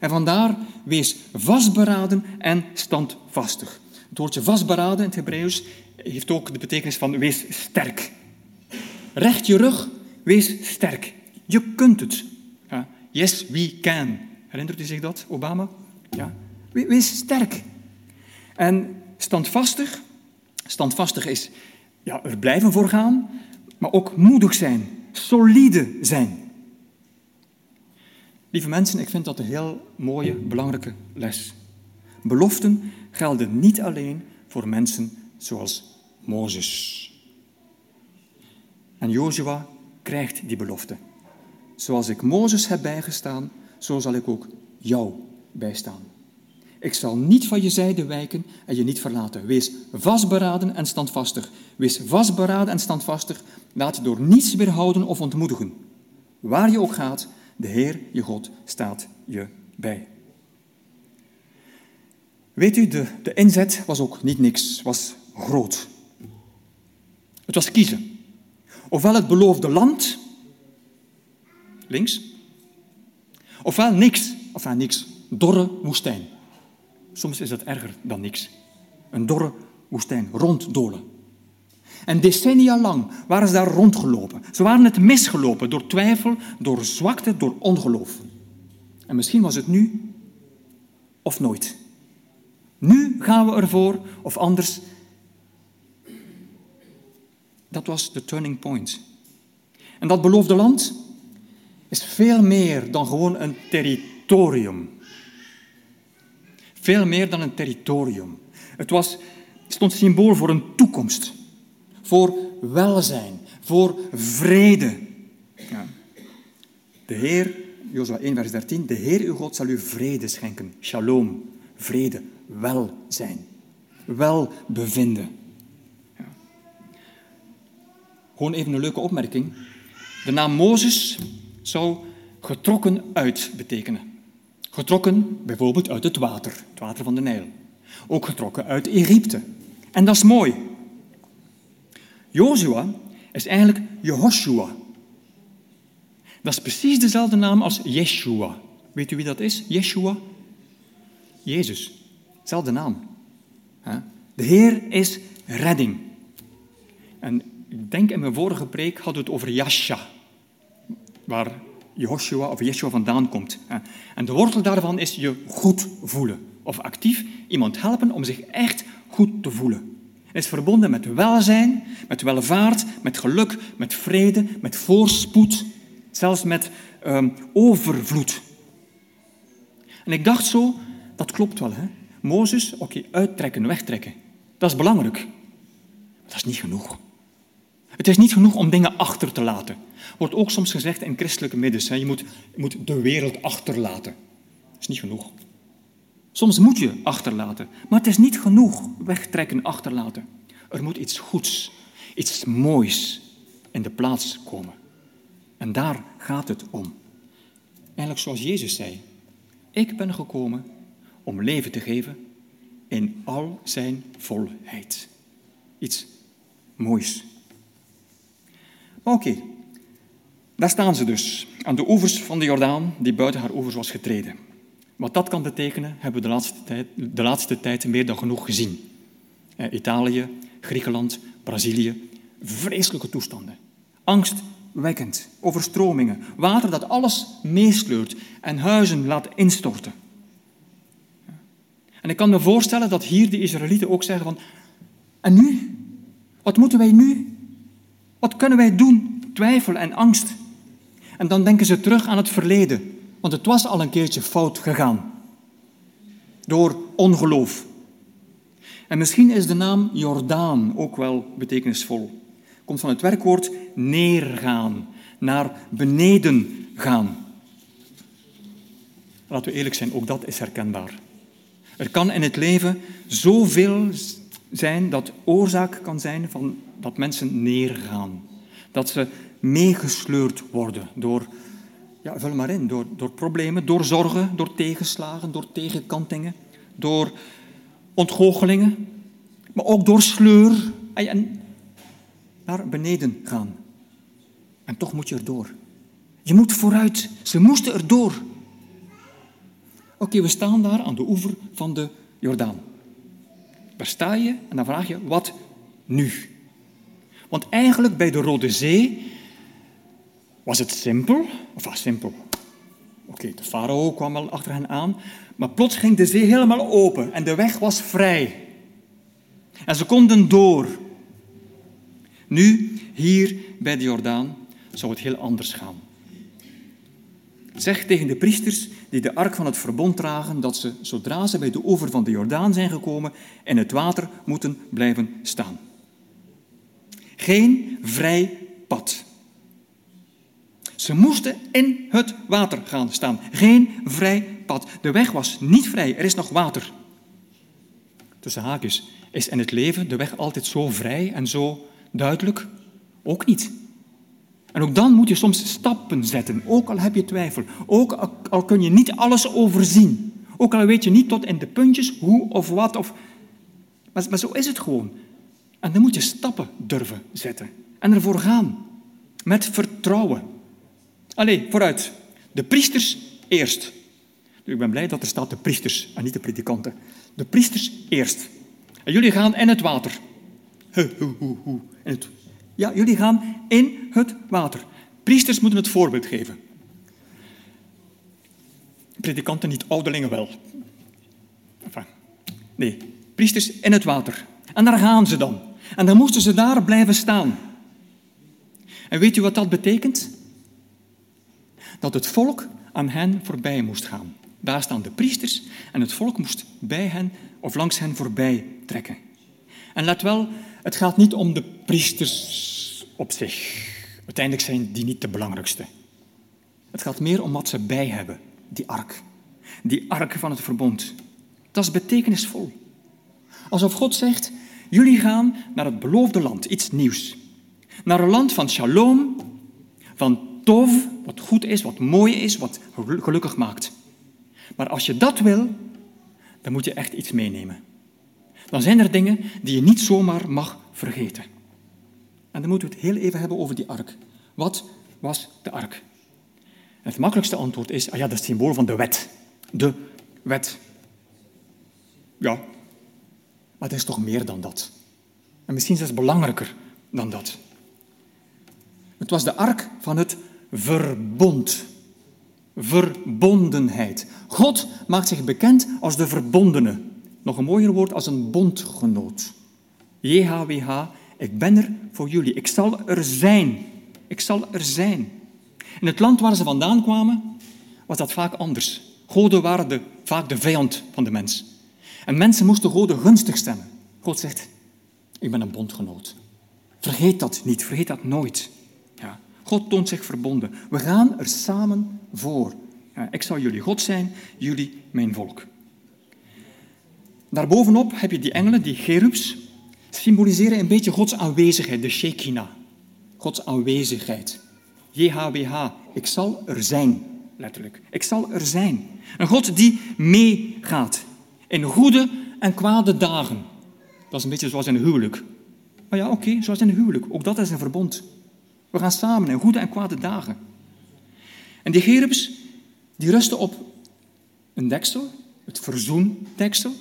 En vandaar wees vastberaden en standvastig. Het woordje vastberaden in het Hebreeuws heeft ook de betekenis van wees sterk. Recht je rug, wees sterk. Je kunt het. Ja. Yes, we can. Herinnert u zich dat, Obama? Ja. Wees sterk. En standvastig, standvastig is ja, er blijven voor gaan, maar ook moedig zijn, solide zijn. Lieve mensen, ik vind dat een heel mooie, belangrijke les. Beloften gelden niet alleen voor mensen zoals Mozes. En Jozua krijgt die belofte. Zoals ik Mozes heb bijgestaan, zo zal ik ook jou bijstaan. Ik zal niet van je zijde wijken en je niet verlaten. Wees vastberaden en standvastig. Wees vastberaden en standvastig. Laat je door niets weerhouden of ontmoedigen. Waar je ook gaat, de Heer, je God, staat je bij. Weet u, de, de inzet was ook niet niks, was groot. Het was kiezen. Ofwel het beloofde land, links, ofwel niks, ofwel niks, dorre woestijn. Soms is dat erger dan niks. Een dorre woestijn, ronddolen. En decennia lang waren ze daar rondgelopen. Ze waren het misgelopen door twijfel, door zwakte, door ongeloof. En misschien was het nu of nooit. Nu gaan we ervoor, of anders. Dat was de turning point. En dat beloofde land is veel meer dan gewoon een territorium. Veel meer dan een territorium. Het was, stond symbool voor een toekomst voor welzijn, voor vrede. Ja. De Heer, Jozua 1, vers 13, de Heer uw God zal u vrede schenken. Shalom, vrede, welzijn, welbevinden. Ja. Gewoon even een leuke opmerking. De naam Mozes zou getrokken uit betekenen. Getrokken bijvoorbeeld uit het water, het water van de Nijl. Ook getrokken uit Egypte. En dat is mooi, Jozua is eigenlijk Jehoshua. Dat is precies dezelfde naam als Yeshua. Weet u wie dat is? Yeshua? Jezus. Dezelfde naam. De Heer is redding. En ik denk in mijn vorige preek hadden we het over Yasha, waar Jehoshua of Yeshua vandaan komt. En de wortel daarvan is je goed voelen. Of actief iemand helpen om zich echt goed te voelen. Is verbonden met welzijn, met welvaart, met geluk, met vrede, met voorspoed, zelfs met um, overvloed. En ik dacht zo, dat klopt wel. Hè? Mozes, oké, uittrekken, wegtrekken. Dat is belangrijk. Maar dat is niet genoeg. Het is niet genoeg om dingen achter te laten. Wordt ook soms gezegd in christelijke middens. Hè? Je, moet, je moet de wereld achterlaten. Dat is niet genoeg. Soms moet je achterlaten, maar het is niet genoeg wegtrekken, achterlaten. Er moet iets goeds, iets moois in de plaats komen. En daar gaat het om. Eigenlijk zoals Jezus zei, ik ben gekomen om leven te geven in al zijn volheid. Iets moois. Oké, daar staan ze dus, aan de oevers van de Jordaan, die buiten haar oevers was getreden. Wat dat kan betekenen, hebben we de laatste tijd, de laatste tijd meer dan genoeg gezien. Eh, Italië, Griekenland, Brazilië, vreselijke toestanden. Angstwekkend, overstromingen, water dat alles meesleurt en huizen laat instorten. En ik kan me voorstellen dat hier de Israëlieten ook zeggen van, en nu? Wat moeten wij nu? Wat kunnen wij doen? Twijfel en angst. En dan denken ze terug aan het verleden. Want het was al een keertje fout gegaan. Door ongeloof. En misschien is de naam Jordaan ook wel betekenisvol. Komt van het werkwoord neergaan, naar beneden gaan. Laten we eerlijk zijn, ook dat is herkenbaar. Er kan in het leven zoveel zijn dat oorzaak kan zijn van dat mensen neergaan. Dat ze meegesleurd worden door ja, vul maar in. Door, door problemen, door zorgen, door tegenslagen, door tegenkantingen, door ontgoochelingen, maar ook door sleur en naar beneden gaan. En toch moet je erdoor. Je moet vooruit. Ze moesten erdoor. Oké, we staan daar aan de oever van de Jordaan. Daar sta je en dan vraag je, wat nu? Want eigenlijk bij de Rode Zee was het simpel. Of was simpel. Oké, de farao kwam wel achter hen aan. Maar plots ging de zee helemaal open en de weg was vrij. En ze konden door. Nu, hier bij de Jordaan, zou het heel anders gaan. Zeg tegen de priesters die de ark van het verbond dragen dat ze, zodra ze bij de oever van de Jordaan zijn gekomen, in het water moeten blijven staan. Geen vrij pad. Ze moesten in het water gaan staan. Geen vrij pad. De weg was niet vrij, er is nog water. Tussen haakjes, is in het leven de weg altijd zo vrij en zo duidelijk? Ook niet. En ook dan moet je soms stappen zetten, ook al heb je twijfel. Ook al kun je niet alles overzien. Ook al weet je niet tot in de puntjes hoe of wat. Of... Maar, maar zo is het gewoon. En dan moet je stappen durven zetten. En ervoor gaan. Met vertrouwen. Allee, vooruit. De priesters eerst. ik ben blij dat er staat de priesters en niet de predikanten. De priesters eerst. En jullie gaan in het water. In het... Ja, jullie gaan in het water. Priesters moeten het voorbeeld geven. Predikanten niet, ouderlingen wel. Nee, priesters in het water. En daar gaan ze dan. En dan moesten ze daar blijven staan. En weet u wat dat betekent? Dat het volk aan hen voorbij moest gaan. Daar staan de priesters en het volk moest bij hen of langs hen voorbij trekken. En let wel, het gaat niet om de priesters op zich. Uiteindelijk zijn die niet de belangrijkste. Het gaat meer om wat ze bij hebben, die ark. Die ark van het verbond. Dat is betekenisvol. Alsof God zegt, jullie gaan naar het beloofde land, iets nieuws. Naar een land van shalom, van tov, wat goed is, wat mooi is, wat gelukkig maakt. Maar als je dat wil, dan moet je echt iets meenemen. Dan zijn er dingen die je niet zomaar mag vergeten. En dan moeten we het heel even hebben over die ark. Wat was de ark? het makkelijkste antwoord is, ah ja, dat is het symbool van de wet. De wet. Ja, maar het is toch meer dan dat. En misschien zelfs belangrijker dan dat. Het was de ark van het verbond. Verbondenheid. God maakt zich bekend als de verbondene. Nog een mooier woord als een bondgenoot. JHWH, ik ben er voor jullie. Ik zal er zijn. Ik zal er zijn. In het land waar ze vandaan kwamen, was dat vaak anders. Goden waren de, vaak de vijand van de mens. En mensen moesten Goden gunstig stemmen. God zegt, ik ben een bondgenoot. Vergeet dat niet, vergeet dat nooit. God toont zich verbonden. We gaan er samen voor. Ik zal jullie God zijn, jullie mijn volk. Daarbovenop heb je die engelen, die cherubs, symboliseren een beetje Gods aanwezigheid, de Shekinah. Gods aanwezigheid. JHWH, ik zal er zijn, letterlijk. Ik zal er zijn. Een God die meegaat in goede en kwade dagen. Dat is een beetje zoals in een huwelijk. Maar ja, oké, zoals in een huwelijk. Ook dat is een verbond. We gaan samen in goede en kwade dagen. En die cherubs, die rusten op een deksel, het verzoendeksel.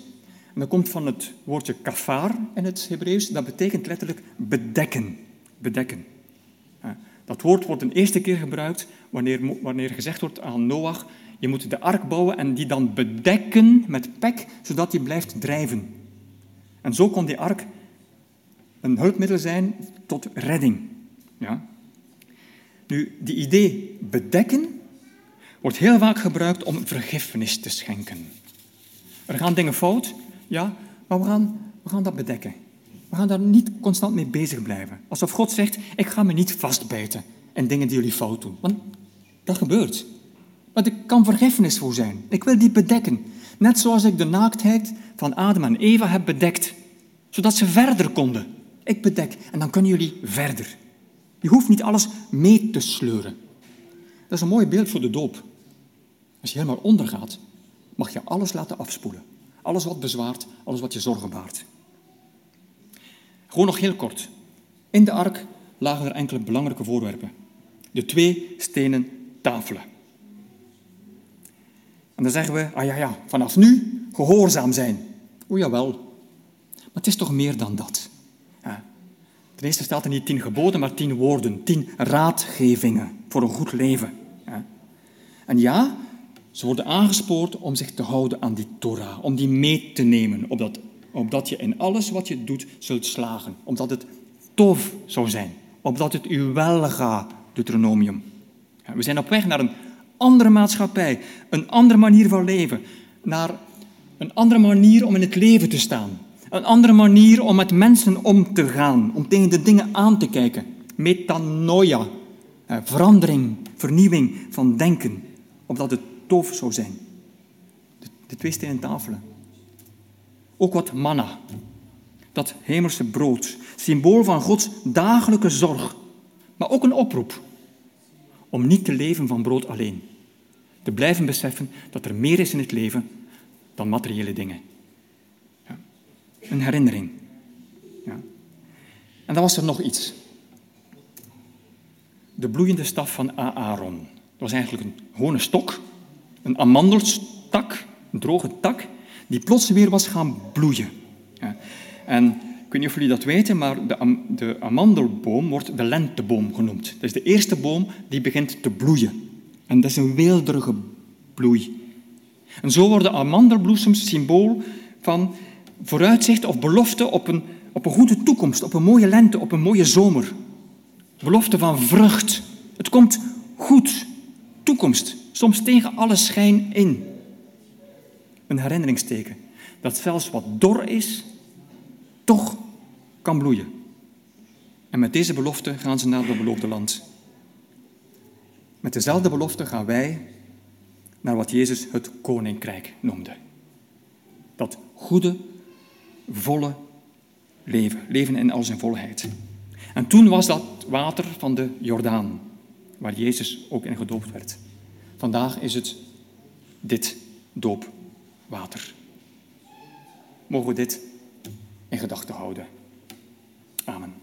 En dat komt van het woordje kafar in het Hebreeuws. Dat betekent letterlijk bedekken. Bedekken. Dat woord wordt een eerste keer gebruikt wanneer, wanneer gezegd wordt aan Noach, je moet de ark bouwen en die dan bedekken met pek, zodat die blijft drijven. En zo kon die ark een hulpmiddel zijn tot redding. Ja? Nu, die idee bedekken wordt heel vaak gebruikt om vergiffenis te schenken. Er gaan dingen fout, ja, maar we gaan, we gaan dat bedekken. We gaan daar niet constant mee bezig blijven. Alsof God zegt, ik ga me niet vastbijten in dingen die jullie fout doen. Want dat gebeurt. Maar er kan vergiffenis voor zijn. Ik wil die bedekken. Net zoals ik de naaktheid van Adam en Eva heb bedekt. Zodat ze verder konden. Ik bedek en dan kunnen jullie verder. Je hoeft niet alles mee te sleuren. Dat is een mooi beeld voor de doop. Als je helemaal ondergaat, mag je alles laten afspoelen. Alles wat bezwaart, alles wat je zorgen baart. Gewoon nog heel kort. In de ark lagen er enkele belangrijke voorwerpen. De twee stenen tafelen. En dan zeggen we, ah ja, ja, vanaf nu gehoorzaam zijn. O jawel. Maar het is toch meer dan dat. Ten eerste staat er niet tien geboden, maar tien woorden, tien raadgevingen voor een goed leven. En ja, ze worden aangespoord om zich te houden aan die Torah, om die mee te nemen, opdat, je in alles wat je doet zult slagen, omdat het tof zou zijn, opdat het u wel gaat, Deuteronomium. We zijn op weg naar een andere maatschappij, een andere manier van leven, naar een andere manier om in het leven te staan, een andere manier om met mensen om te gaan, om tegen de dingen aan te kijken. Metanoia, verandering, vernieuwing van denken, opdat het tof zou zijn. De, de twee stenen tafelen. Ook wat manna, dat hemelse brood, symbool van Gods dagelijke zorg, maar ook een oproep om niet te leven van brood alleen. Te blijven beseffen dat er meer is in het leven dan materiële dingen. Een herinnering. Ja. En dan was er nog iets. De bloeiende staf van Aaron. Dat was eigenlijk een gewone stok, een amandelstak, een droge tak, die plots weer was gaan bloeien. Ja. En ik weet niet of jullie dat weten, maar de, de amandelboom wordt de lenteboom genoemd. Dat is de eerste boom die begint te bloeien. En dat is een weelderige bloei. En zo worden amandelbloesems symbool van vooruitzicht of belofte op een, op een goede toekomst, op een mooie lente, op een mooie zomer. Belofte van vrucht. Het komt goed. Toekomst. Soms tegen alle schijn in. Een herinneringsteken. Dat zelfs wat dor is, toch kan bloeien. En met deze belofte gaan ze naar het beloofde land. Met dezelfde belofte gaan wij naar wat Jezus het koninkrijk noemde. Dat goede, volle leven. Leven in al zijn volheid. En toen was dat water van de Jordaan, waar Jezus ook in gedoopt werd. Vandaag is het dit doopwater. Mogen we dit in gedachten houden. Amen.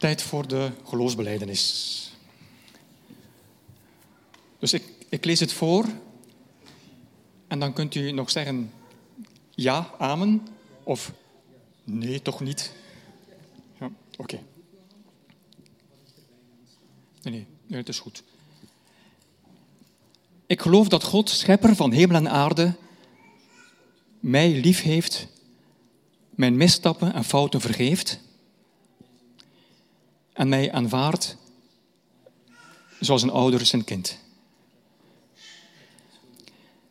Tijd voor de geloofsbeleidenis. Dus ik, ik lees het voor en dan kunt u nog zeggen ja, amen of nee, toch niet. Ja, oké. Nee, nee, nee, het is goed. Ik geloof dat God, schepper van hemel en aarde, mij lief heeft, mijn misstappen en fouten vergeeft en mij aanvaardt zoals een ouder zijn kind.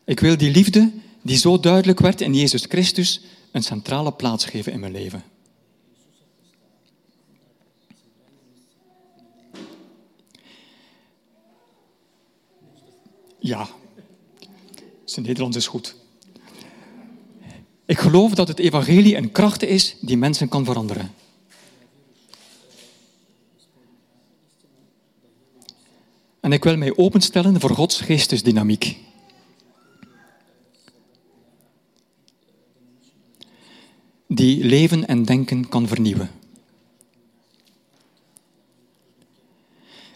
Ik wil die liefde, die zo duidelijk werd in Jezus Christus, een centrale plaats geven in mijn leven. Ja, zijn Nederlands is goed. Ik geloof dat het evangelie een kracht is die mensen kan veranderen. En ik wil mij openstellen voor Gods geestesdynamiek. Die leven en denken kan vernieuwen.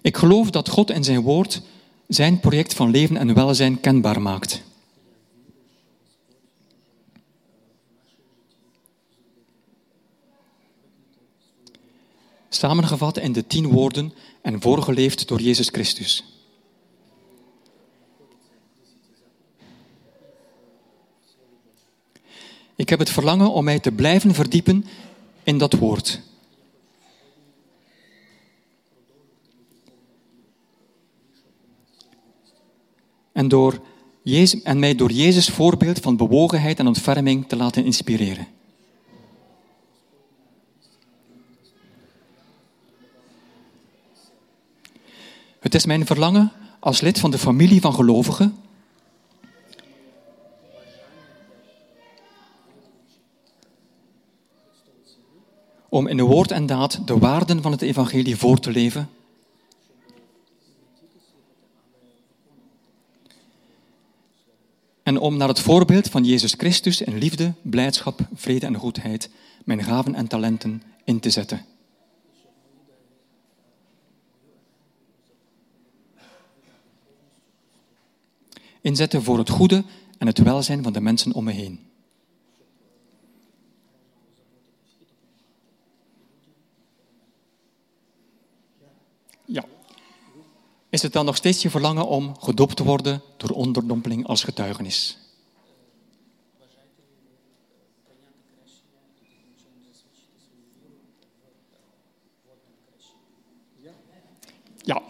Ik geloof dat God in zijn woord zijn project van leven en welzijn kenbaar maakt. Samengevat in de tien woorden en voorgeleefd door Jezus Christus. Ik heb het verlangen om mij te blijven verdiepen in dat woord. En, door Jezus, en mij door Jezus voorbeeld van bewogenheid en ontferming te laten inspireren. Het is mijn verlangen als lid van de familie van gelovigen om in woord en daad de waarden van het evangelie voor te leven en om naar het voorbeeld van Jezus Christus in liefde, blijdschap, vrede en goedheid mijn gaven en talenten in te zetten. Inzetten voor het goede en het welzijn van de mensen om me heen. Ja. Is het dan nog steeds je verlangen om gedoopt te worden door onderdompeling als getuigenis? Ja,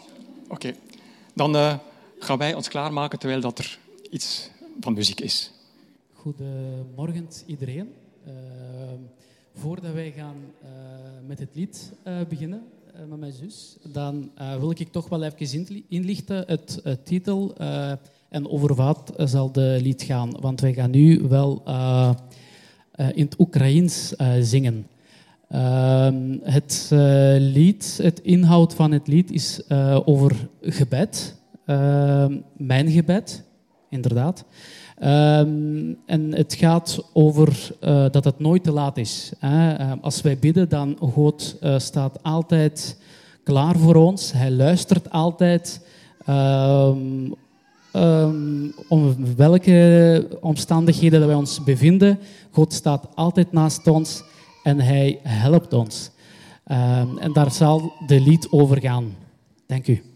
oké. Dan uh, gaan wij ons klaarmaken terwijl dat er iets van muziek is. Goedemorgen iedereen. Uh, voordat wij gaan uh, met het lied beginnen, uh, met mijn zus, dan wil ik toch wel even inlichten het, titel en over wat zal de lied gaan. Want wij gaan nu wel in het Oekraïens zingen. Ehm, het lied, het inhoud van het lied is over gebed. Ehm, mijn gebed, inderdaad. Um, en het gaat over uh, dat het nooit te laat is. Hè. Uh, als wij bidden, dan God uh, staat altijd klaar voor ons. Hij luistert altijd. Om welke omstandigheden dat wij ons bevinden, God staat altijd naast ons en hij helpt ons. en daar zal de lied over gaan. Dank u.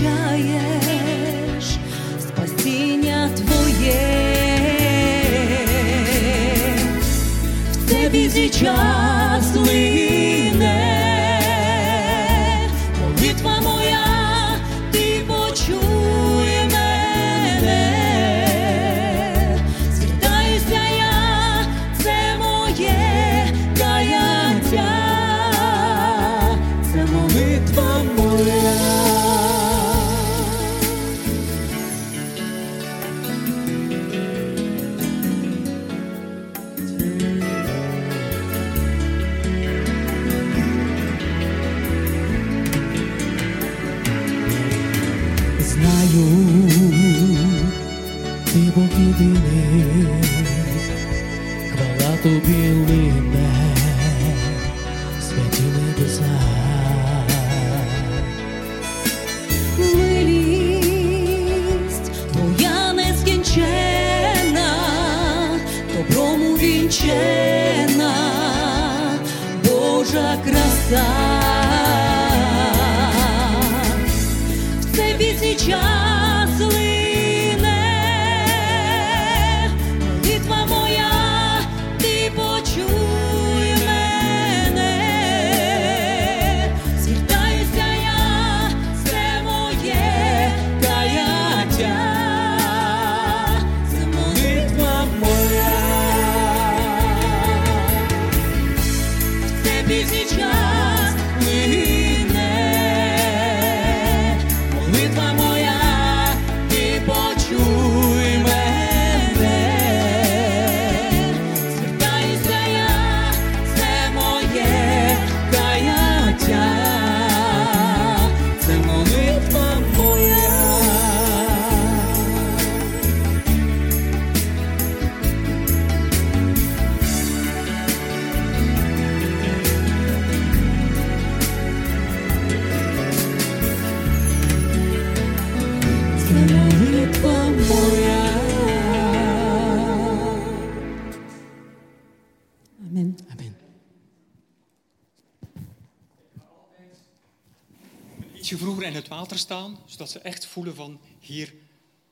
обіцяєш спасіння твое, в тебе час. staan, zodat ze echt voelen van hier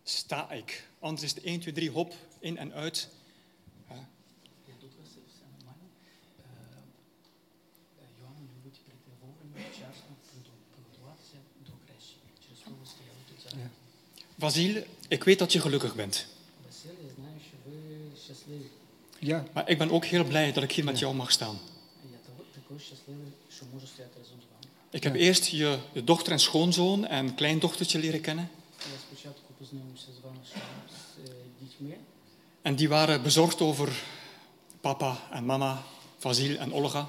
sta ik. Anders is het 1, 2, 3, hop, in en uit. Ja. Vasil, ik weet dat je gelukkig bent. Ja. Maar ik ben ook heel blij dat ik hier met jou mag staan. Ik heb eerst je, dochter en schoonzoon en kleindochtertje leren kennen. En die waren bezorgd over papa en mama, Vasil en Olga.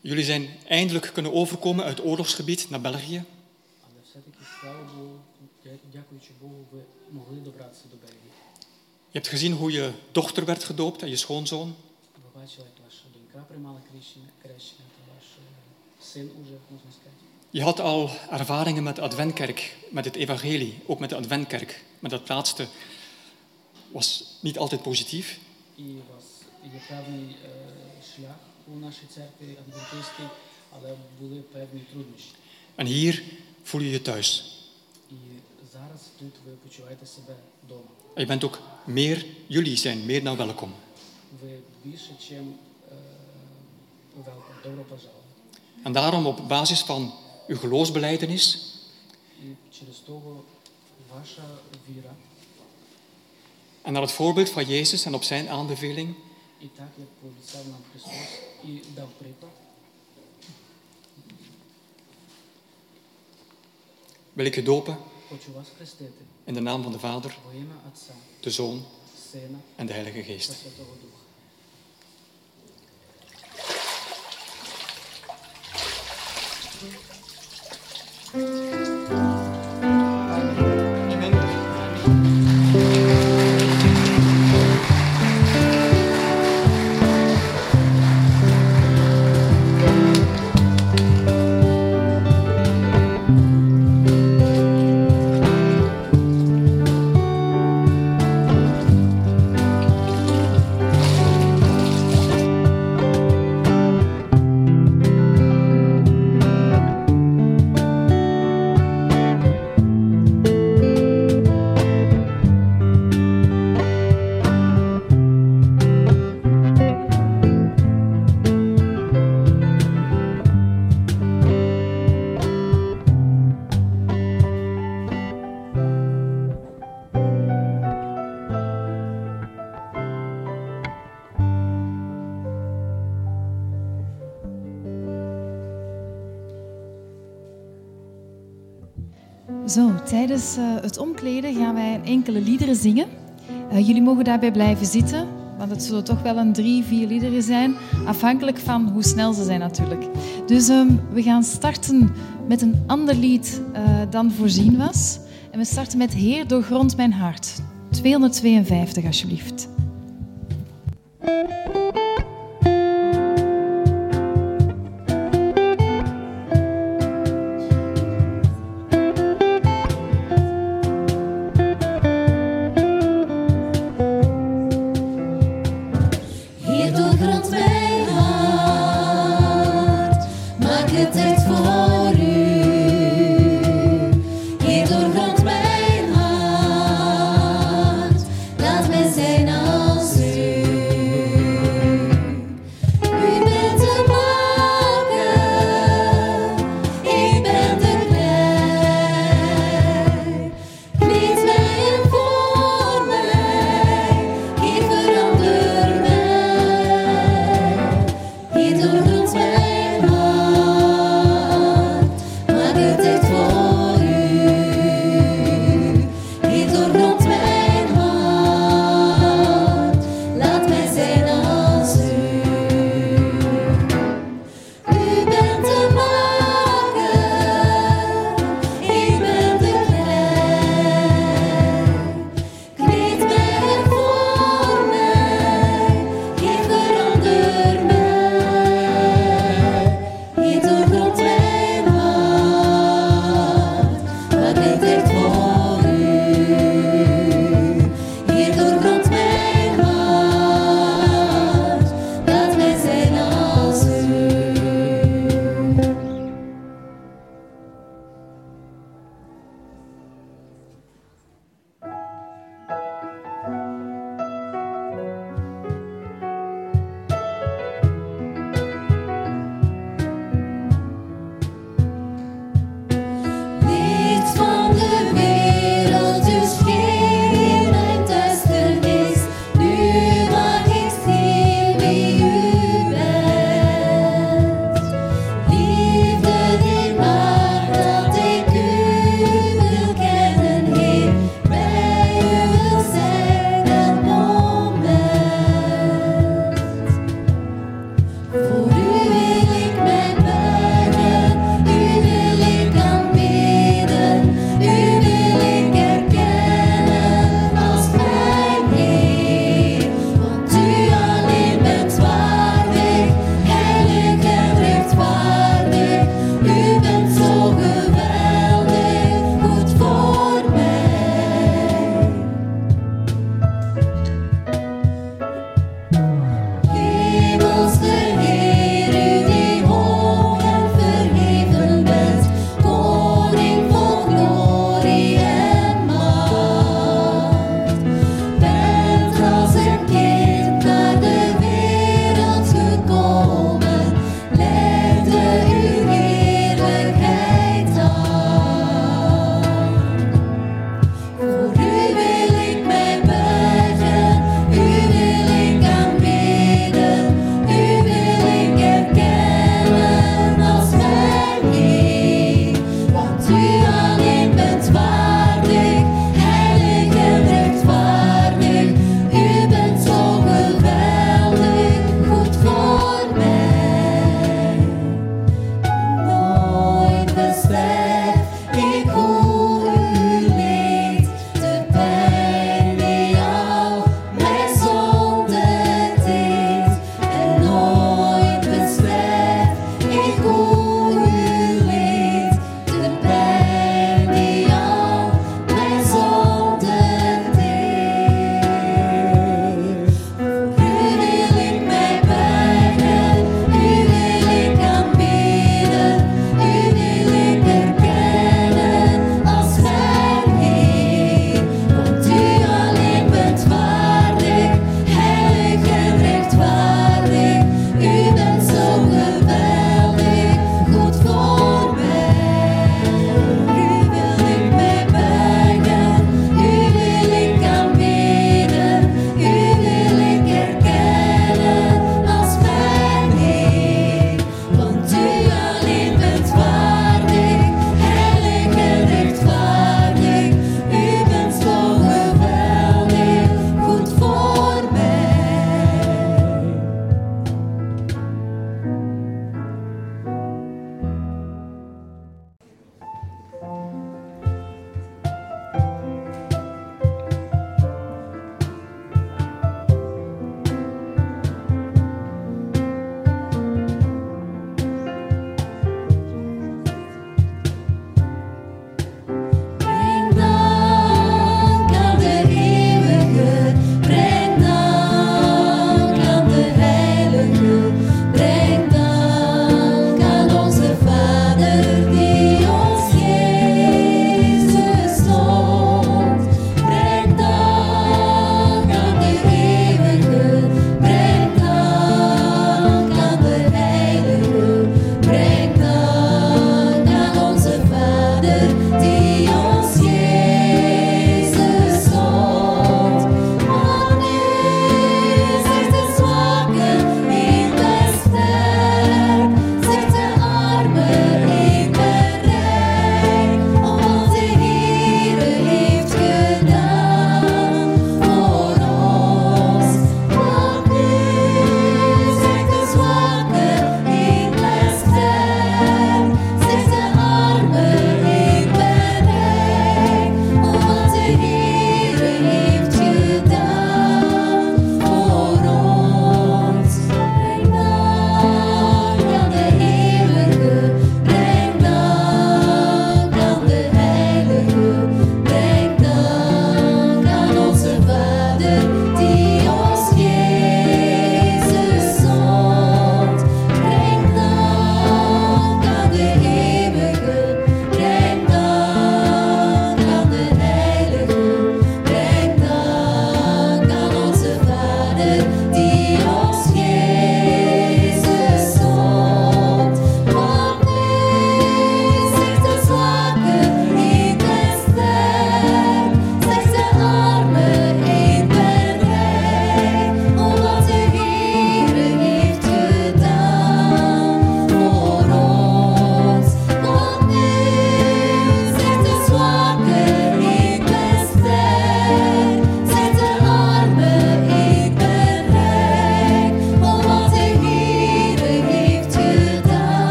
Jullie zijn eindelijk kunnen overkomen uit oorlogsgebied naar België. Je hebt gezien hoe je dochter werd gedoopt en je schoonzoon. Je had al ervaringen met de Adventkerk, met het Evangelie, ook met de Adventkerk. Maar dat laatste was niet altijd positief. En hier voel je je thuis. І зараз тут ви почуваєте себе вдома. En je bent ook meer, jullie zijn meer dan welkom. Ви більше, чим е, welkom, добро пожаловать. En daarom op basis van uw geloofsbeleidenis І через того ваша віра, en naar het voorbeeld van Jezus en op zijn aanbeveling і так як пообіцяв нам Христос і дав приклад, wil ik je dopen хочу вас хрестити In de naam van de Vader, de Zoon en de Heilige Geest. Zo, tijdens eh, het omkleden gaan wij enkele liederen zingen. Eh, jullie mogen daarbij blijven zitten, want het zullen toch wel een drie, vier liederen zijn, afhankelijk van hoe snel ze zijn natuurlijk. Dus ehm, we gaan starten met een ander lied eh, dan voorzien was. En we starten met Heer doorgrond mijn hart. 252 alsjeblieft.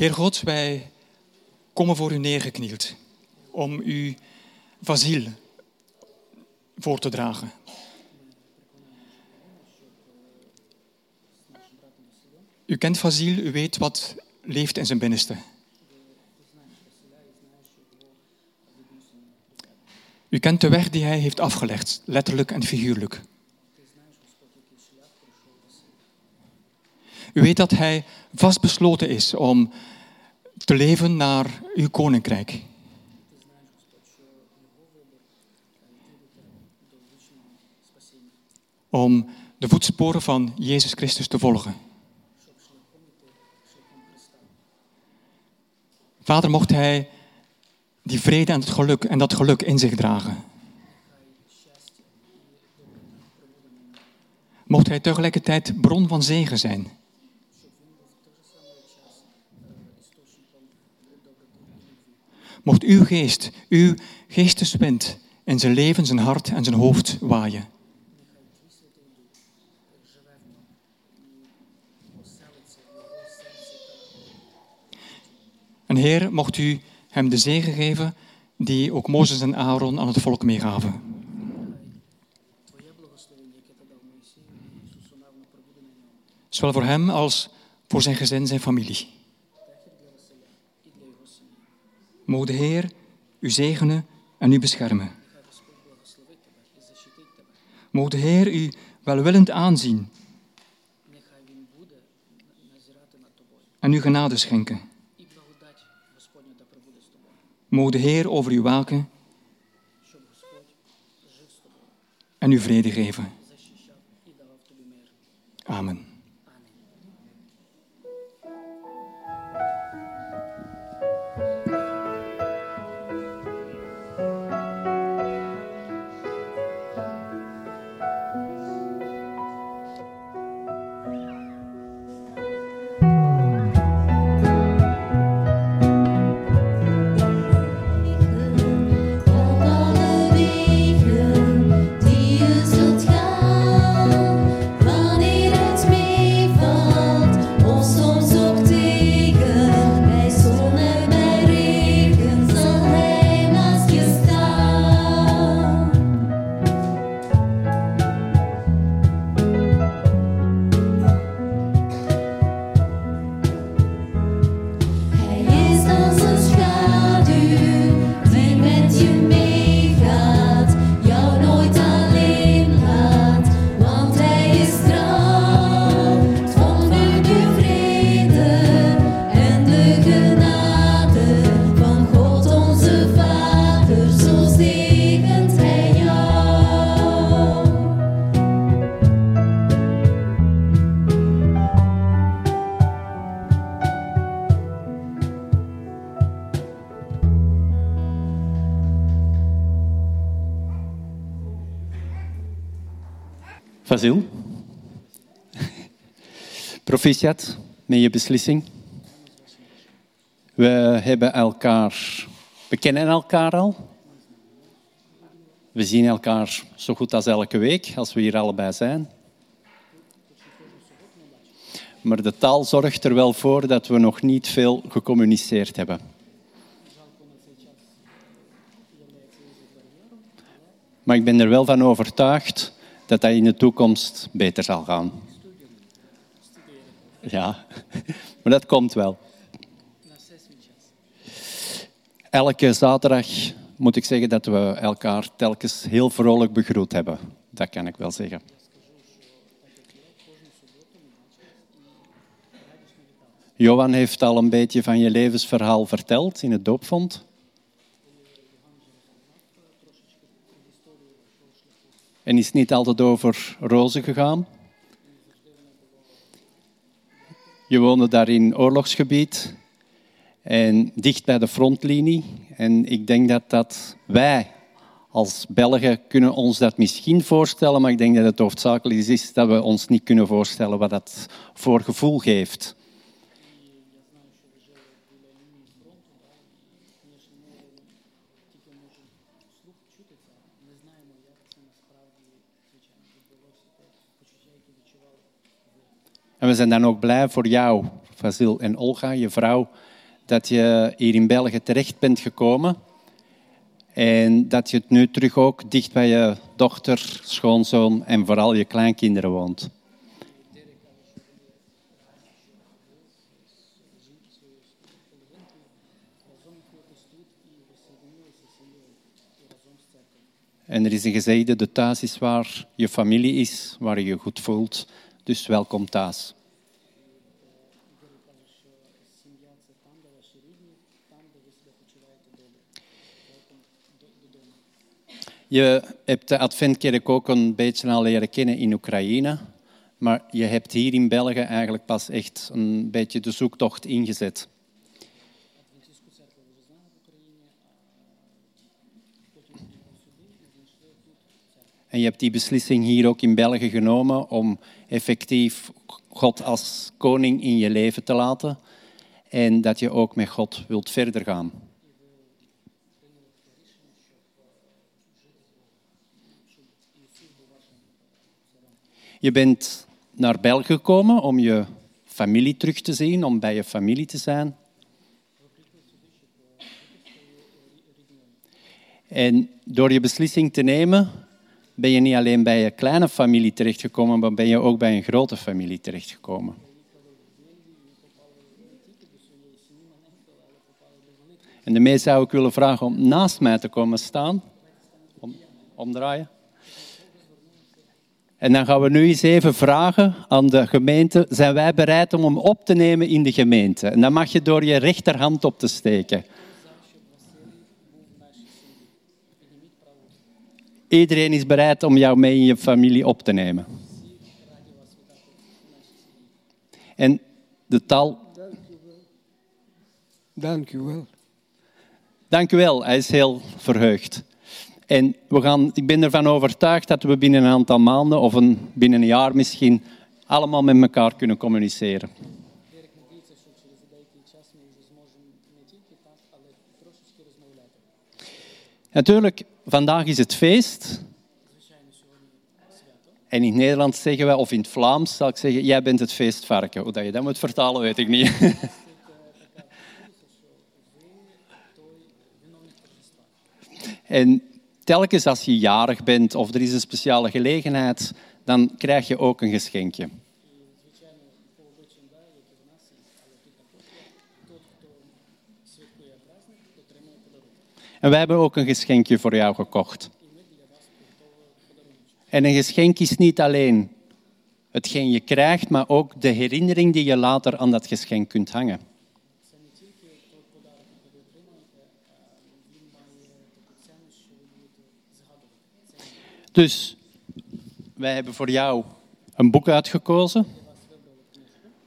Heer God, wij komen voor u neergeknield om u Vasil voor te dragen. U kent Vasil, u weet wat leeft in zijn binnenste. U kent de weg die hij heeft afgelegd, letterlijk en figuurlijk. U weet dat hij vastbesloten is om te leven naar uw koninkrijk. Om de voetsporen van Jezus Christus te volgen. Vader, mocht hij die vrede en het geluk en dat geluk in zich dragen. Mocht hij tegelijkertijd bron van zegen zijn. Mocht uw geest, uw geesteswind in zijn leven, zijn hart en zijn hoofd waaien. En Heer, mocht u hem de zegen geven die ook Mozes en Aaron aan het volk meegaven. Zowel voor hem als voor zijn gezin, zijn familie. Mogen de Heer u zegenen en u beschermen. Mogen de Heer u welwillend aanzien en u genade schenken. Mogen de Heer over u waken en u vrede geven. Amen. Proficiat met je beslissing. We hebben elkaar, we kennen elkaar al. We zien elkaar zo goed als elke week, als we hier allebei zijn. Maar de taal zorgt er wel voor dat we nog niet veel gecommuniceerd hebben. Maar ik ben er wel van overtuigd dat dat in de toekomst beter zal gaan. Ja, maar dat komt wel. Elke zaterdag moet ik zeggen dat we elkaar telkens heel vrolijk begroet hebben. Dat kan ik wel zeggen. Johan heeft al een beetje van je levensverhaal verteld in het doopvond. En is niet altijd over rozen gegaan. Je woonde daar in oorlogsgebied en dicht bij de frontlinie. En ik denk dat dat wij als Belgen kunnen ons dat misschien voorstellen, maar ik denk dat het hoofdzakelijk is dat we ons niet kunnen voorstellen wat dat voor gevoel geeft. En we zijn dan ook blij voor jou, Vasil en Olga, je vrouw, dat je hier in België terecht bent gekomen en dat je het nu terug ook dicht bij je dochter, schoonzoon en vooral je kleinkinderen woont. En er is een gezegde, de thuis is waar je familie is, waar je je goed voelt. Dus welkom thuis. Je hebt de Adventkerk ook een beetje al leren kennen in Oekraïne. Maar je hebt hier in België eigenlijk pas echt een beetje de zoektocht ingezet. En je hebt die beslissing hier ook in België genomen om effectief God als koning in je leven te laten. En dat je ook met God wilt verder gaan. Je bent naar België gekomen om je familie terug te zien, om bij je familie te zijn. En door je beslissing te nemen, ben je niet alleen bij je kleine familie terechtgekomen, maar ben je ook bij een grote familie terechtgekomen. En daarmee zou ik willen vragen om naast mij te komen staan. Om, omdraaien. En dan gaan we nu eens even vragen aan de gemeente, zijn wij bereid om hem op te nemen in de gemeente? En dan mag je door je rechterhand op te steken. Iedereen is bereid om jou mee in je familie op te nemen. En de taal... Dank u wel. Dank u wel, hij is heel verheugd. En we gaan, ik ben ervan overtuigd dat we binnen een aantal maanden of een, binnen een jaar misschien allemaal met elkaar kunnen communiceren. Natuurlijk, vandaag is het feest. En in het zeggen wij, of in het Vlaams zal ik zeggen, jij bent het feestvarken. Hoe je dat moet vertalen, weet ik niet. En telkens als je jarig bent of er is een speciale gelegenheid, dan krijg je ook een geschenkje. En wij hebben ook een geschenkje voor jou gekocht. En een geschenk is niet alleen hetgeen je krijgt, maar ook de herinnering die je later aan dat geschenk kunt hangen. Dus wij hebben voor jou een boek uitgekozen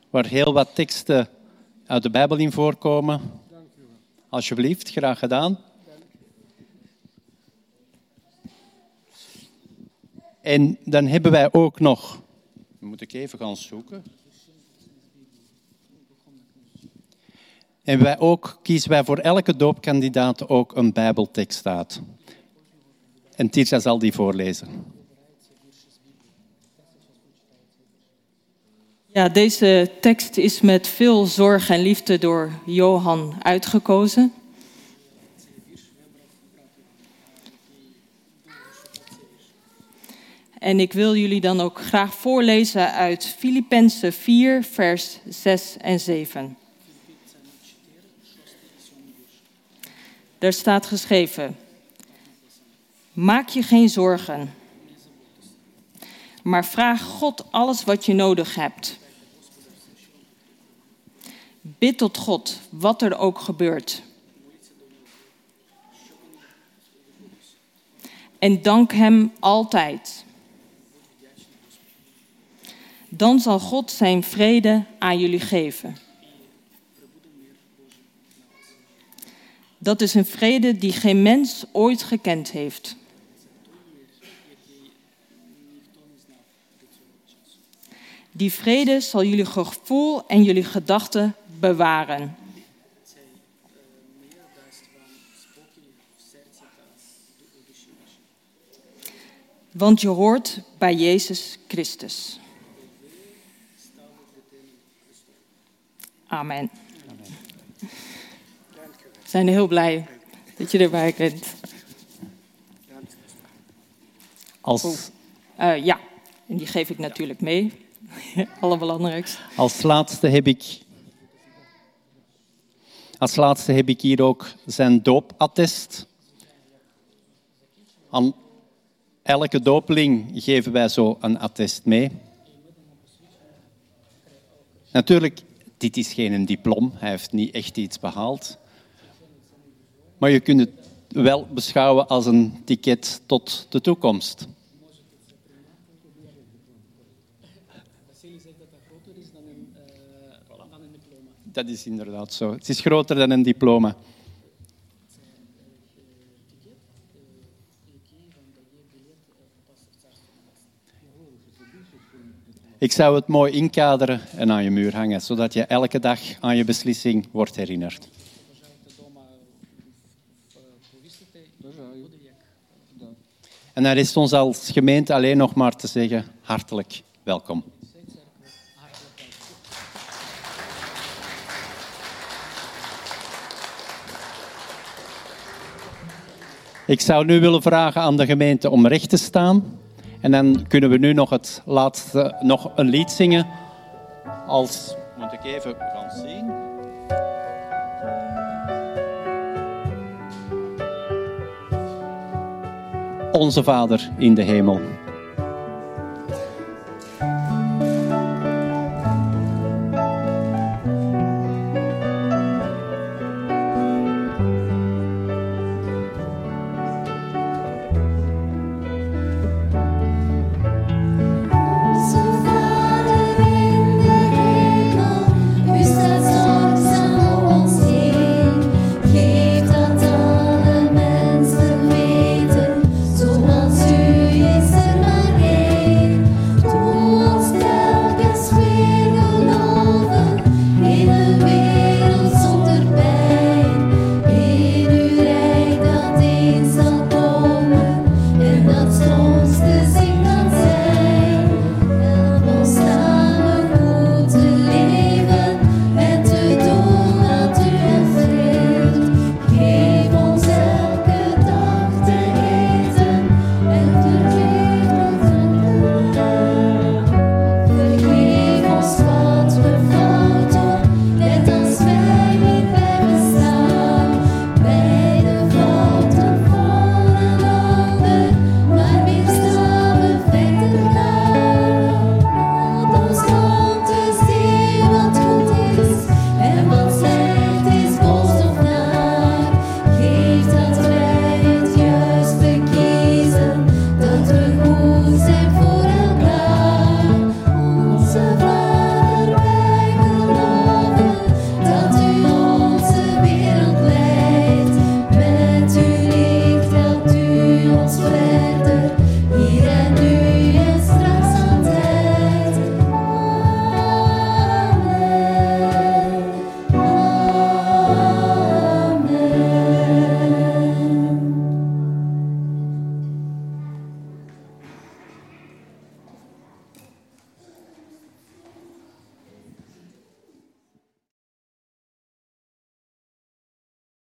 waar heel wat teksten uit de Bijbel in voorkomen. Alsjeblieft, graag gedaan. En dan hebben wij ook nog, moet ik even gaan zoeken. En wij ook, kiezen wij voor elke doopkandidaat ook een Bijbeltekst uit. En Tirsa zal die voorlezen. Ja, deze tekst is met veel zorg en liefde door Johan uitgekozen. En ik wil jullie dan ook graag voorlezen uit Filippenzen 4, vers 6 en 7. Daar staat geschreven: Maak je geen zorgen, maar vraag God alles wat je nodig hebt. Bid tot God, wat er ook gebeurt. En dank Hem altijd. Dan zal God Zijn vrede aan jullie geven. Dat is een vrede die geen mens ooit gekend heeft. Die vrede zal jullie gevoel en jullie gedachten bewaren. Want je hoort bij Jezus Christus. Amen. zijn heel blij dat je erbij bent. Als, Eh, ja, en die geef ik natuurlijk mee. Allerbelangrijkste. als, laatste heb ik, als laatste heb ik hier ook zijn doopattest. Aan elke doopeling geven wij zo een attest mee. Natuurlijk, dit is geen diploma. Hij heeft niet echt iets behaald. Maar je kunt het wel beschouwen als een ticket tot de toekomst. Dat is inderdaad zo. Het is groter dan een diploma. Ik zou het mooi inkaderen en aan je muur hangen, zodat je elke dag aan je beslissing wordt herinnerd. En dan rest ons als gemeente alleen nog maar te zeggen, hartelijk welkom. Ik zou nu willen vragen aan de gemeente om recht te staan. En dan kunnen we nu nog het laatste, nog een lied zingen. Als, moet ik even gaan zien. Onze Vader in de hemel.